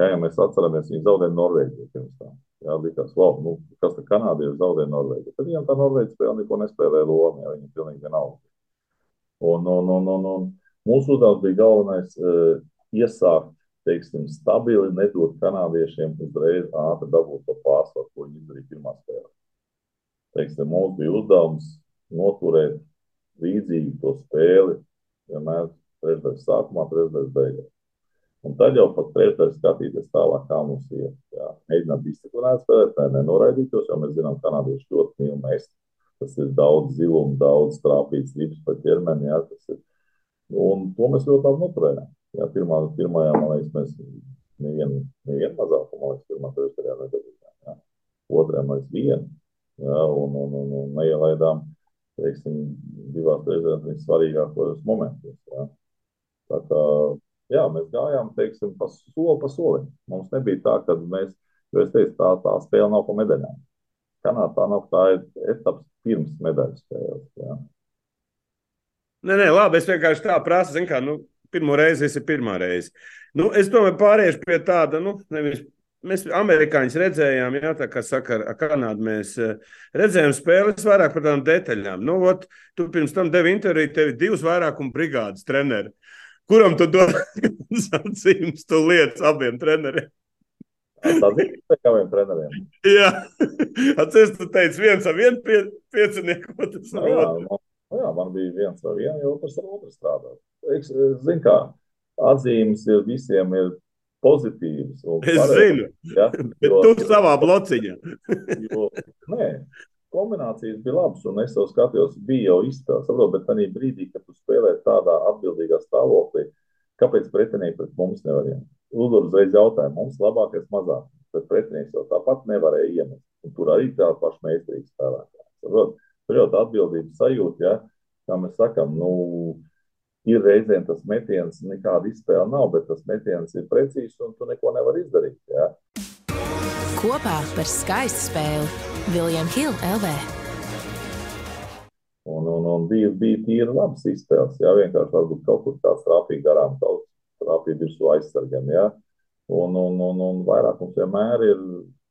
Ja, ja mēs atceramies, viņi zaudēja Norvēģiju pirms tam. Jā, likās, wow, nu, kas tad kanādieši zaudēja Norvēģiju. Tad viņam tā Norvēģija spēle neko nespēlēja lomu, ja viņi pilnīgi vienalga. Un, un, un, un, un mūsu uzdevums bija galvenais uh, iesākt, teiksim, stabili, nedot kanādiešiem uzreiz ātri dabūt to pārsvaru, ko viņi izdarīja pirmā spēlē. Teiksim, mums bija uzdevums noturēt līdzīgi to spēli, vienmēr trešdaļas sākumā, trešdaļas beigās. Un tad jau pat trešdaļas skatīties tālāk, kā mums iet. Jā. Mēģināt disciplinēt spēlēt, lai nenoraidītos, jo mēs zinām, ka kanādieši ļoti mīl mest. Tas ir daudz zilumu, daudz trāpīts rips pa ķermeni. Jā, tas ir. Un to mēs ļoti labi noturējām. Jā, pirmā, pirmajā, man liekas, mēs nevienu, nevienu mazāku, man liekas, pirmā trešdaļā nedabūjām. Jā. Otrajā, liekas, vienu. Jā, un, un, un, un neielaidām, teiksim, divās trešdaļās svarīgākos momentos. Jā. Tā kā jā, mēs gājām teiksim, pa soli pa solim. Mums nebija tā, ka mēs, jo es teicu, tā, tā spēle nav pa medaļām. Kanādā nav, tā ir etaps pirms medaļu spēles. Jā. Nē, nē, labi, es vienkārši tā prasu, zinu, kā, nu, pirmo reizi tas ir pirmā reize. Nu, es domāju, pāriešu pie tāda, nu, nevis mēs amerikāņus redzējām, jā, tā kā saka, ar Kanādu mēs eh, redzējām spēles vairāk par tādām detaļām. Nu, ot, tu pirms tam devi interviju, tev ir divas vairākuma brigādes treneri. Kuram tu dod sacījums, tu lietas abiem treneriem? Tas ir tikai treneriem. Jā, atceries, tu teici, viens ar vienu pie, piecinieku, otrs ar otru. man, jā, man bija viens ar vienu, jo otrs ar otru strādāt. Zini kā, atzīmes ir visiem ir pozitīvas. Es zinu, ja, bet jo, tu savā blociņā. jo, nē, kombinācijas bija labas, un es jau skatījos, bija jau izspēle. Saprot, bet tajā brīdī, kad tu spēlē tādā atbildīgā stāvoklī, kāpēc pretinieki pret mums nevarēja? Uzdod uzreiz jautājumu, mums labākais mazāk, bet pretinieks jau tāpat nevarēja iemest. Un tur arī tāda paša meistarīga spēlētāja. Tur jau tā atbildības sajūta, ja, kā mēs sakam, nu, ir reizēm tas metiens, nekāda izspēle nav, bet tas metiens ir precīzs un tu neko nevari izdarīt. Ja. Kopā par skaistu spēli Viljams Hilde LV. Un, un, un bija, bija tīri labs izspēles. Jā, vienkārši varbūt kaut kur tāds trāpīja garām, kaut trāpīja virsū aizsargam. Jā. Un, un, un, un vairāk mums vienmēr ir,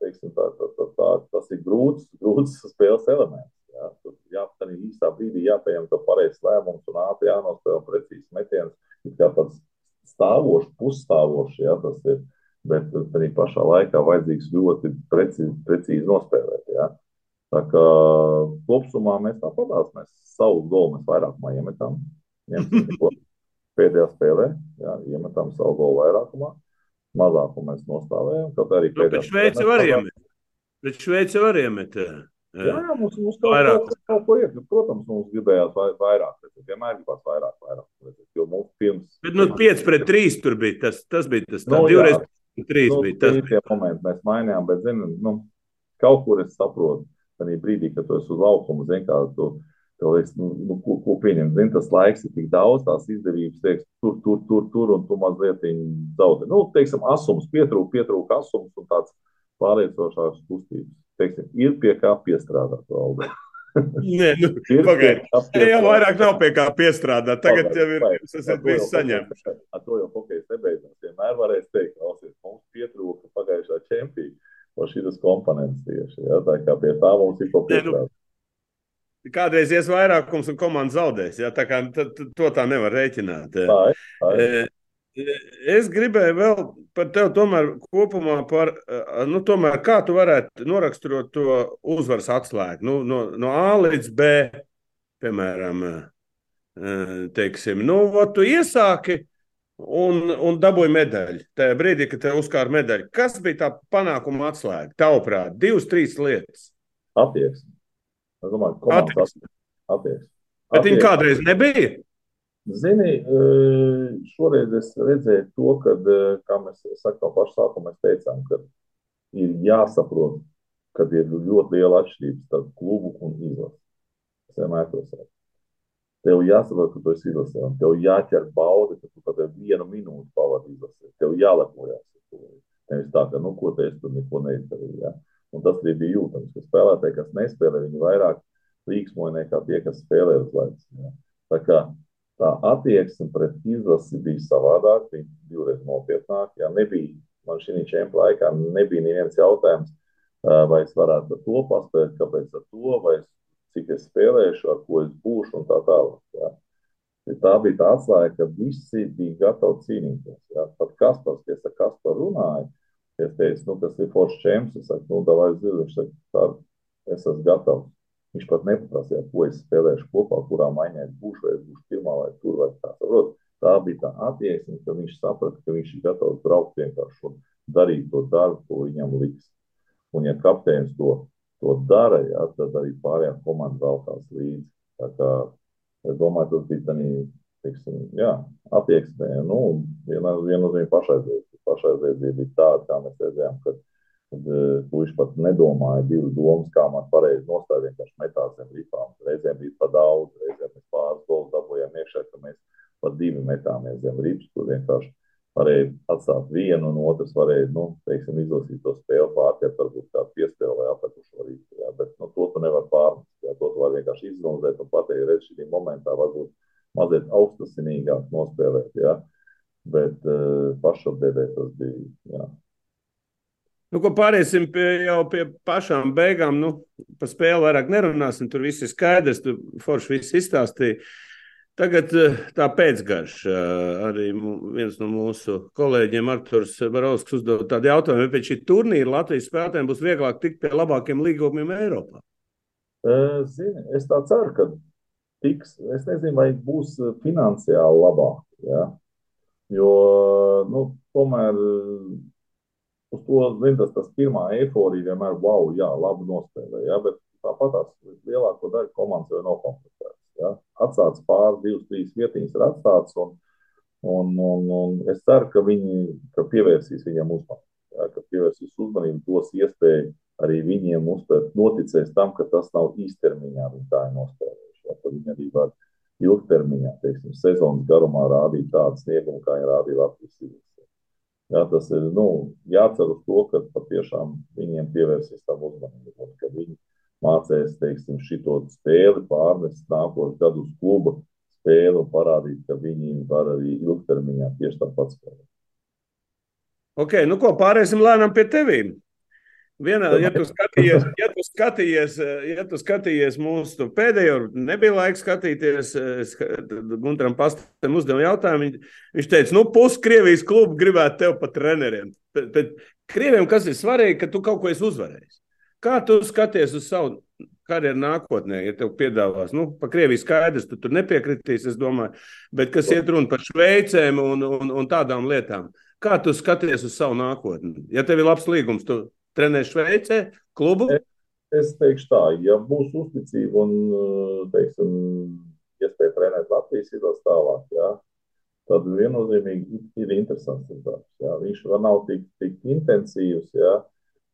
teiksim, tā, tā, tā, tā, tas ir grūts, grūts spēles elements. Jā, tur jā, tādā īstā brīdī jāpieņem to pareizs lēmums un ātri jānospēlē precīzi metiens. Ir kā tāds stāvošs, pusstāvošs, jā, tas ir. Bet arī pašā laikā vajadzīgs ļoti precīzi, precīzi nospēlēt. Jā. Tā kā kopumā mēs tāpatās, mēs savu golu mēs vairākumā iemetām. Pēdējā spēlē, jā, iemetām savu golu vairākumā. Mazākumu mēs nostājām. Kaut arī Nu, bet Šveice var iemet. Bet Šveice var iemet. Jā, jā mums, mums kaut, Vairāk. kaut, kaut ko iet. Protams, mums gribējās vai- vairāk. redzēt. Vienmēr gribās vairāk, vairāk. redzēt, Jo mums pirms. Bet nu, 5 pret 3 tur bija. Tas, tas bija tas. Tā, Nu, jā. 3 nu, bija. Tas tie momenti mēs mainījām, bet, zini, nu, kaut kur es saprotu, arī brīdī, kad tu esi uz laukuma, zini, kā tu, tev liekas, nu, nu, ko, ko pieņemt. Zini, tas laiks ir tik daudz, tās izdevības, teiks, tur, tur, tur, tur, un tu mazliet zaudē. Nu, teiksim, asums, pietrūk, pietrūk asums un tāds pārliecinošāks kustības. Teiksim, ir pie kā piestrādāt valde. Nē, nu, Ir pagaidi. pie kā Te jau vairāk nav pie kā piestrādāt. Tagad Pagaid, jau ir jūs esat saņēmuši. hokejs- Ar to jau hokejs nebeidzās. Vienmēr varēs teikt, mums pietrūka pagājušā čempionā. O šīs komponents tieši. Ja? Tā kā pie tā mums ir ko nu, piestrādāt. Kādreiz ies vairākums un komanda zaudēs. Jā, tā kā t- t- to tā nevar rēķināt. Tā ir. Tā ir. E, Es gribēju vēl par tevi tomēr kopumā par, e, nu, tomēr, kā tu varētu noraksturot to uzvaras atslēgu. Nu, no, no A līdz B, piemēram, teiksim, nu, tu iesāki un, un dabūji medaļu. Tajā brīdī, kad tev uzkāra medaļu, kas bija tā panākuma atslēga? Tavuprāt, divas, trīs lietas. Attieksme. Es domāju, ka Attieksme. attieksme. Bet viņi kādreiz nebija. Zini, eh, šoreiz es redzēju to, ka, eh, kā mēs sakām, no paša sākuma mēs teicām, ka ir jāsaprot, ka ir ļoti liela atšķirība starp klubu un izlasi. Es vienmēr to saku. Tev jāsaprot, ka tu esi izlasē, un tev jāķer bauda, ka tu pat vienu minūti pavadi izlasē. Tev jālepojas. ar to. Nevis tā, ka, nu, ko te es tur neko neizdarīju. Ja? Un tas arī bija jūtams, ka spēlētāji, kas nespēlē, viņi vairāk līksmoja nekā tie, kas spēlē uz laiks. Ja? Tā kā tā attieksme pret izlasi bija savādāk, bija divreiz nopietnāk. Ja? Nebija, man šī čempiona laikā nebija neviens jautājums, vai es varētu ar to paspēt, kāpēc ar to, vai cik es spēlēšu, ar ko es būšu un tā tālāk. Ja? Tā bija tā atslēga, ka visi bija gatavi cīnīties. Ja? Pat Kaspars, kas ar Kasparu runāja, es teicu, nu, tas ir foršs čempions. Es saku, nu, davai zili, viņš saka, tā, es esmu gatavs. Viņš pat nepaprasīja, ko es spēlēšu kopā, kurā maiņā es būšu, vai es būšu pirmā vai tur vai tā. Saprot, tā bija tā attieksme, ka viņš saprata, ka viņš ir gatavs braukt vienkārši un darīt to darbu, ko viņam liks. Un ja kapteinis to, to dara, ja, tad arī pārējā komanda velkās līdzi. Tā kā Es domāju, tas bija tādā teiksim, jā, attieksmē. Nu, viennozīmīgi pašaizliedzība. Pašaizliedzība bija tāda, kā mēs redzējām, kad puiši pat nedomāja divas domas, kā man pareizi nostāja. Vienkārši metās zem ripām. Reizēm bija pa daudz, reizēm mēs pāris gols dabūjām iekšā, ka mēs pat divi metāmies zem rips. Tur vienkārši varēja atstāt vienu, un otrs varēja nu, teiksim, izlasīt to spēli pārķert, varbūt kādu piespēli vai atlikušo rītu. Jā. Bet nu, to tu nevar pārmest. Jā. To tu vari vienkārši izanalizēt un pateikt, redz, šī momentā varbūt mazliet augstasinīgāk nospēlēt. Jā. Bet uh, pašapdēdē tas bija. Jā. Nu, ko pāriesim pie, jau pie pašām beigām. Nu, par spēli vairāk nerunāsim. Tur viss ir skaidrs. Tur forši viss izstāstīja. Tagad eh, tā pēcgarša. Arī viens no mūsu kolēģiem, Arthurs Barovskis, uzdeva tādu jautājumu, vai pēc šī turnīra Latvijas spēlētājiem būs vieglāk tikt pie labākiem līgumiem Eiropā. Zini, es tā ceru, ka tiks. Es nezinu, vai būs finansiāli labāk. Ja? Jo, nu, tomēr uz to zin, tas, pirmā eifórija vienmēr, wow, jā, labi nospēlē. Ja? Bet tāpat tās lielāko daļu komandas jau nav komplektētas. Ja? Atstāts pāri, divas, trīs vietiņas ir atstāts. Un, un, un, un es ceru, ka viņi ka pievērsīs viņam uzmanību. Ja? Ka pievērsīs uzmanību, dos iespēju arī viņiem uzspēt, noticēs tam, ka tas nav īstermiņā viņi tā ir nospēlējuši. Ja? Viņi arī var ilgtermiņā, teiksim, sezonas garumā rādīt tādu sniegumu, kā viņi rādīja Latvijas izlasē. Jā, tas ir nu, jācer uz to, ka patiešām viņiem pievērsīs tam uzmanību, un ka viņi mācīs, teiksim, šito spēli pārnest nākotnē gadu uz kluba spēli un parādīt, ka viņi var arī ilgtermiņā tieši tāpat spēlēt. Ok, nu ko, pārēsim lēnām pie tevīm. Vienā, ja tu skatījies, ja tu skatījies, ja tu skatījies mūsu pēdējo, nebija laiks skatīties, Gunteram Pastam uzdeva jautājumu, viņš, teica, nu, pusi Krievijas klubu gribētu tev pat treneriem. Bet, bet Krieviem kas ir svarīgi, ka tu kaut ko esi uzvarējis. Kā tu skaties uz savu karjeru nākotnē, ja tev piedāvās, nu, pa Krieviju skaidrs, tu tur nepiekritīs, es domāju, bet kas iet runa par Šveicēm un, un, un tādām lietām. Kā tu skaties uz savu nākotni? Ja tev ir labs līgums, tu trenē Šveicē, klubu? Es, es teikšu tā, ja būs uzticība un, teiksim, iespēja trenēt Latvijas izlases tālāk, jā, tad viennozīmīgi ir interesants darbs. Viņš vēl nav tik, tik intensīvs, jā,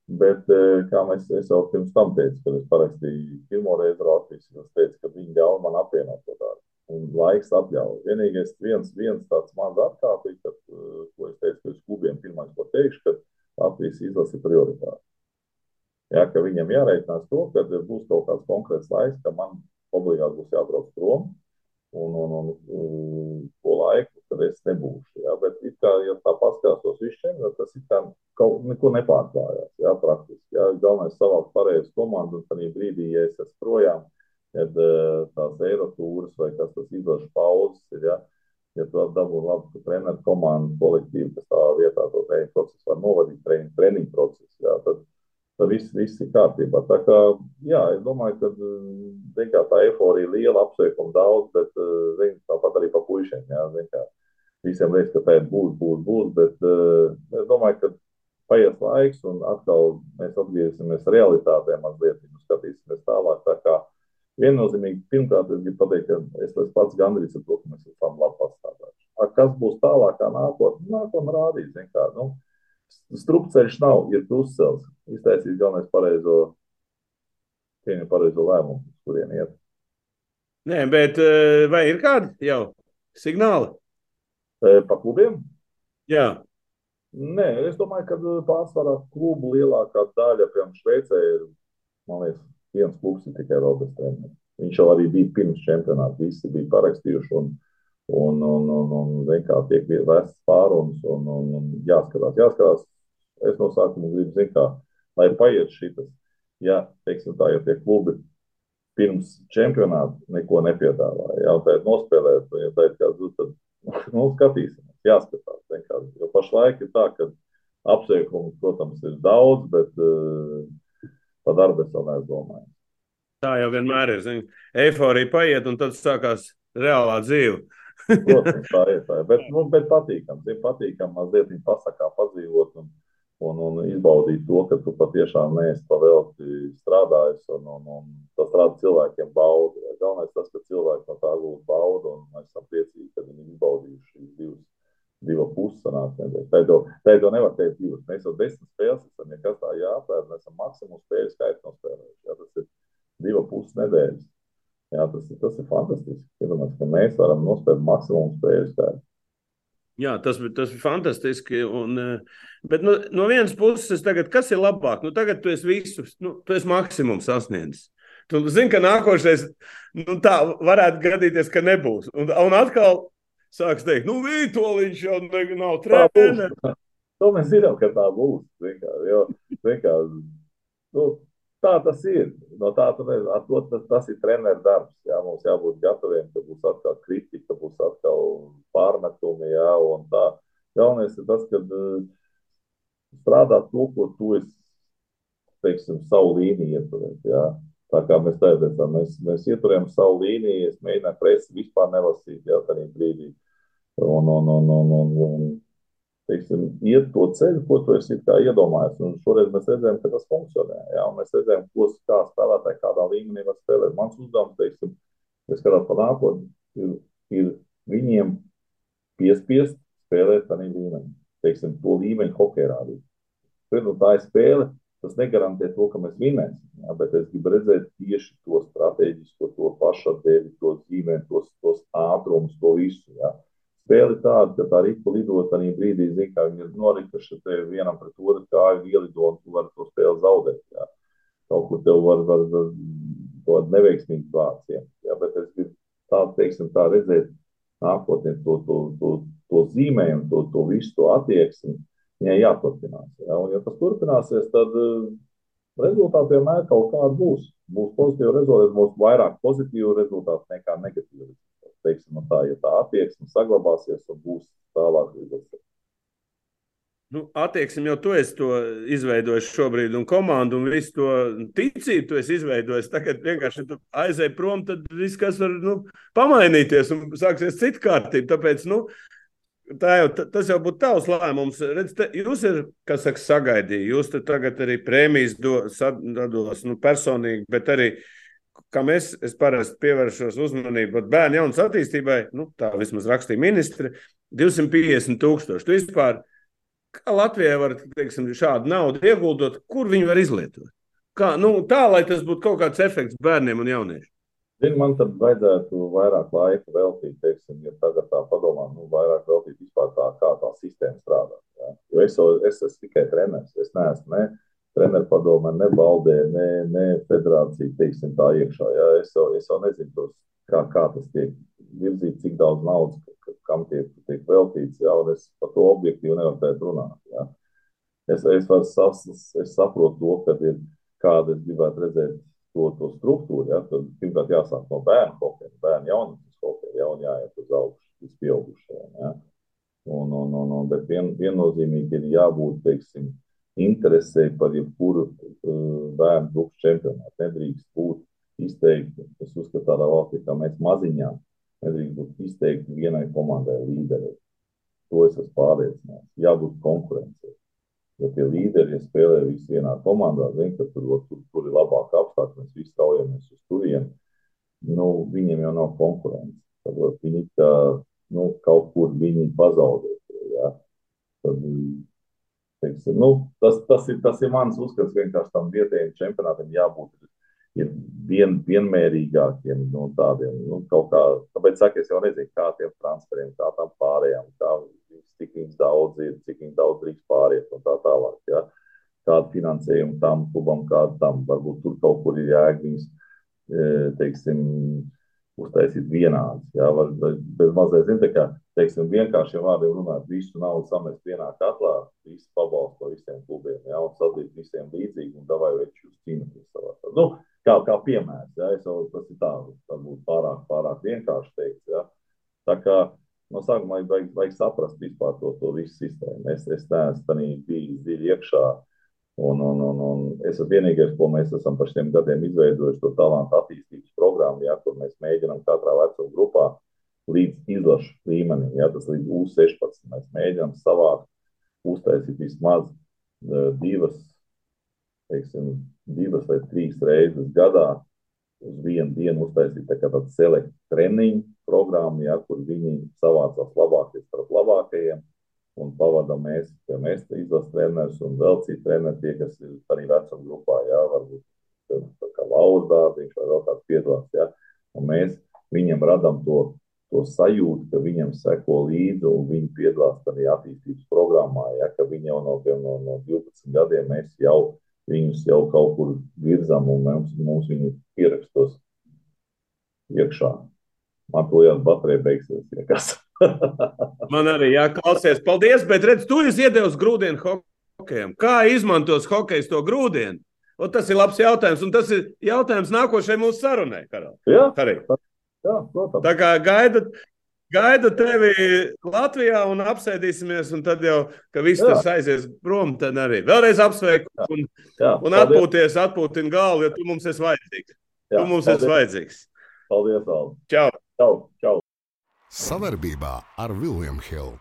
Bet, eh, kā mēs es jau pirms tam teicu, kad es parakstīju pirmo reizi Latvijas, es teicu, ka viņi ļauj man apvienot to darbu. Un laiks atļauj. Vienīgais viens, viens tāds mans atkāpīgs, eh, ko es teicu, ka es klubiem pirmais ko teikšu, ka Latvijas izlase ir prioritāte. Jā, ka viņam jāreikinās to, ka būs kaut kāds konkrēts laiks, ka man obligāti būs jābrauc prom un, un, un, un to laiku, kad es nebūšu. Jā, bet, kā, ja tā paskatās uz visiem, tas ir kā kaut neko nepārklājās. Jā, praktiski. Jā, galvenais savākt pareizi komandu, un tajā brīdī, ja es esmu projām, kad uh, tās eirotūras vai kas tas izlaša pauzes ir, jā, ja tu dabū labu treneru komandu, kolektīvu, kas tā vietā to treniņu procesu var novadīt, treniņu, treniņu procesu, jā, tad, tad viss, viss ir kārtībā. Tā kā, jā, es domāju, ka zin, kā, tā eforija liela, apsveikuma daudz, bet zin, tāpat arī pa puišiem, jā, zin, kā, visiem liekas, ka tā būs, būs, būs, bet uh, es domāju, ka paies laiks, un atkal mēs atgriezīsimies realitātē, mazliet skatīsimies tālāk. Tā kā viennozīmīgi, pirmkārt, es gribu pateikt, ka es esmu pats gandrīz ar to, ka mēs esam labi pastāvējuši. Kas būs tālākā nākotnē? Nākotnē rādīs, kā, nu, strupceļš nav, ir uzcels, iztaisīs galvenais pareizo, pieņem pareizo lēmumu, kurien iet. Nē, bet eh, vai ir kādi jau signāli? Pa klubiem? Jā. Nē, es domāju, ka pārsvarā klubu lielākā daļa, piemēram, Šveicē, ir, liekas, viens klubs ir tikai Roberts Treneris. Viņš jau arī bija pirms čempionāta, visi bija parakstījuši. Un, un, un, un, un, kā tiek vests pārunas un, un, un jāskatās. jāskatās. Es no sākuma gribu, zin, kā, lai paiet šitas, ja, teiksim tā, ja tie klubi pirms čempionāta neko nepiedāvāja, jau tādā nospēlēt, ja tā ir kāda, tad, nu, skatīsimies, jāskatās. Kā, jo pašlaik ir tā, ka apsveikumu, protams, ir daudz, bet uh, par darbu es vēl nedomāju. Tā jau vienmēr ir. Zin, eiforija paiet, un tad sākās reālā dzīve. Protams, tā ir. Tā. Bet, nu, bet patīkam, ir patīkam mazliet pasakā padzīvot un, un, un izbaudīt to, ka tu patiešām neesi pavēlti strādājis un, un, un tas rada cilvēkiem baudu. Ja. Galvenais tas, ka cilvēki no tā gūst baudu un mēs esam priecīgi, ka viņi izbaudījuši šīs divas. Divu pusi sanāca. Tā jau, nevar teikt divas. Mēs jau desmit spēles esam, ja kas tā jāapvēr, mēs esam maksimumu spēļu skaitu nospēlējuši. Ja, tas ir divu pusi nedēļas. Jā, tas, tas ir fantastiski. Iedomājieties, ka mēs varam nospēlēt maksimumu spēļu skaitu. Jā, tas, tas ir fantastiski. Un, eh, bet no, no vienas puses, tagad, kas ir labāk? Nu, tagad tu esi visus, nu, tu esi maksimumu sasniedzis. Tu zini, ka nākošais nu, tā varētu gadīties, ka nebūs. Un, un atkal sāks teikt, nu, Vītoliņš jau nav treneris. To mēs zinām, ka tā būs. Vienkār, jo, vienkār, nu, Tā tas ir. No tā, to, tas, tas ir treneru darbs. Jā. Mums jābūt gataviem, ka būs atkal kritika, būs atkal pārmetumi. Jā, Galvenais ir tas, ka uh, strādāt to, ko tu esi, teiksim, savu līniju ieturēt. Jā. Tā kā mēs teicām, mēs, mēs ieturējām savu līniju, es mēģināju presi vispār nelasīt jau tādā brīdī. Un, un, un, un, un, un teiksim, iet to ceļu, ko tu esi iedomājies. Un šoreiz mēs redzējām, ka tas funkcionē. Jā, mēs redzējām, ko kā spēlētāji kādā līmenī var spēlēt. Mans uzdevums, teiksim, es skatās pa nākotni, ir, ir viņiem piespiest spēlēt tādā līmenī. Teiksim, to līmeņu hokeja rādīt. Nu, tā ir spēle, tas negarantē to, ka mēs vinēsim. Jā, bet es gribu redzēt tieši to strateģisko, to pašatdevi, to zīmēm, tos, tos ātrumus, to visu. Jā spēle tāda, ka tā ripa lidot arī brīdī, zin, kā viņi ir norikuši te vienam pret otru kāju ielido un tu vari to spēli zaudēt. Jā. Kaut kur tev var, var, var kaut neveiksmīgi vācija. Jā, bet es gribu tā, teiksim, tā redzēt nākotnē to, to, to, to zīmējumu, to, to visu to attieksmi. Viņai jāturpinās. Jā. Un, ja tas turpināsies, tad uh, rezultāti vienmēr kaut kādi būs. Būs pozitīvi rezultāti, būs vairāk pozitīvu rezultātu nekā negatīvu teiksim, nu tā, ja tā attieksme saglabāsies un būs tālāk līdz Nu, attieksmi jau tu esi to izveidojis šobrīd, un komandu un visu to ticību tu esi izveidojis. Tagad vienkārši aizēj prom, tad viss, kas var nu, pamainīties un sāksies cita kārtība. Tāpēc, nu, tā jau, tas jau būtu tavs lēmums. Redz, te, jūs ir, kas saka, sagaidīja. Jūs tagad arī prēmijas do, sados nu, personīgi, bet arī uh, kam es, es parasti pievēršos uzmanību bērnu jaunas attīstībai, nu, tā vismaz rakstīja ministri, 250 tūkstoši. Tu vispār, kā Latvijai var teiksim, šādu naudu ieguldot, kur viņi var izlietot? Kā, nu, tā, lai tas būtu kaut kāds efekts bērniem un jauniešiem. Man tad vajadzētu vairāk laika veltīt, teiksim, ja tagad tā padomā, nu, vairāk veltīt vispār tā, kā tā sistēma strādā. Ja? Jo es, es esmu tikai treneris, es neesmu ne treneru padome, ne valdē, ne, ne federācija, teiksim, tā iekšā. Jā. Es, jau, es jau nezinu, tos, kā, kā tas tiek virzīts, cik daudz naudas, kam tiek, tiek veltīts, jā, un es par to objektīvi nevaru tēt runāt. Jā. Es, es, varu, es, saprotu to, ka ir kāda es gribētu redzēt to, to struktūru. Ja? Tad pirmkārt jāsāk no bērnu hokeja, bērnu jaunības hokeja, ja? un jāiet uz augšu, uz pieaugušajiem. Ja? Un, un, un, un, bet vien, viennozīmīgi ir jābūt, teiksim, interesē par jebkuru uh, bērnu grupas čempionātu. Nedrīkst būt izteikti, es uzskatu, tādā valstī, kā mēs maziņā, nedrīkst būt izteikti vienai komandai līderei. To es esmu pārliecināts. Jābūt konkurencei. Ja tie līderi ja spēlē visi vienā komandā, zin, ka tur, tur, tur ir labāk apstākļi, mēs visi straujamies uz turieni, nu, viņiem jau nav konkurence. Tad viņi kā, nu, kaut kur viņi pazaudē. Ja? Tad Teiksim, nu, tas, tas, ir, tas ir mans uzskats, vienkārši tam vietējiem čempionātam jābūt ir vien, vienmērīgākiem. Nu, tādiem, nu, kā, tāpēc saku, es jau nezinu, kā tiem transferiem, kā tam pārējām, kā cik viņas daudz ir, cik viņas daudz drīkst pāriet un tā tālāk. Ja? Kādu finansējumu tam klubam, kādu tam varbūt tur kaut kur ir jēga viņas, teiksim, uztaisīt vienāds. Jā, var, bez mazliet, zin, tā kā, teiksim, vienkāršiem vārdiem runāt, visu naudu samest vienā katlā, visi pabalsto visiem klubiem, jā, un sadīt visiem līdzīgi, un davai veči jūs cīnaties savā. Nu, kā, kā piemērs, jā, es jau, tas ir tā, tā būtu pārāk, pārāk vienkārši teikt, jā. Tā kā, no sākuma vajag, vajag saprast vispār to, to visu sistēmu. Es, es neesmu tanī bijis dziļi iekšā, Un, un, un, un es esmu vienīgais, ko mēs esam par šiem gadiem izveidojuši, to talantu attīstības programmu, ja, kur mēs mēģinām katrā vecuma grupā līdz izlašu līmenim, ja tas līdz U16. Mēs mēģinām savākt, uztaisīt vismaz uh, divas, teiksim, divas vai trīs reizes gadā uz vienu dienu uztaisīt tā kā tādu selektu treniņu programmu, ja, kur viņi savācās labākie starp labākajiem un pavadām mēs, ja mēs izlases treneris un vēl citi treneri, tie, kas ir arī vecuma grupā, jā, varbūt kā Lauris Dārziņš vai vēl kāds piedalās, jā, un mēs viņam radam to, to sajūtu, ka viņam seko līdzi un viņi piedalās arī attīstības programmā, ja, ka viņi jau no, no, no 12 gadiem mēs jau viņus jau kaut kur virzam un mums, mums viņi pierakstos iekšā. Man to jau baterija beigsies, ja kas. Man arī jāklausies. Paldies, bet redz, tu esi iedevis grūdienu hokejam. Kā izmantos hokejs to grūdienu? Un tas ir labs jautājums, un tas ir jautājums nākošajai mūsu sarunai. Jā, Karī. Jā, protams. Tā kā gaida, gaida tevi Latvijā un apsēdīsimies, un tad jau, ka viss Jā. tas aizies prom, tad arī vēlreiz apsveiku un, Jā, un paldies. atpūties, atpūtini galvu, jo tu mums esi vajadzīgs. Jā, Tu mums esi paldies. vajadzīgs. Paldies, Aldi. Čau! Čau, čau. Savarbībā ar Vilniņu Hildu.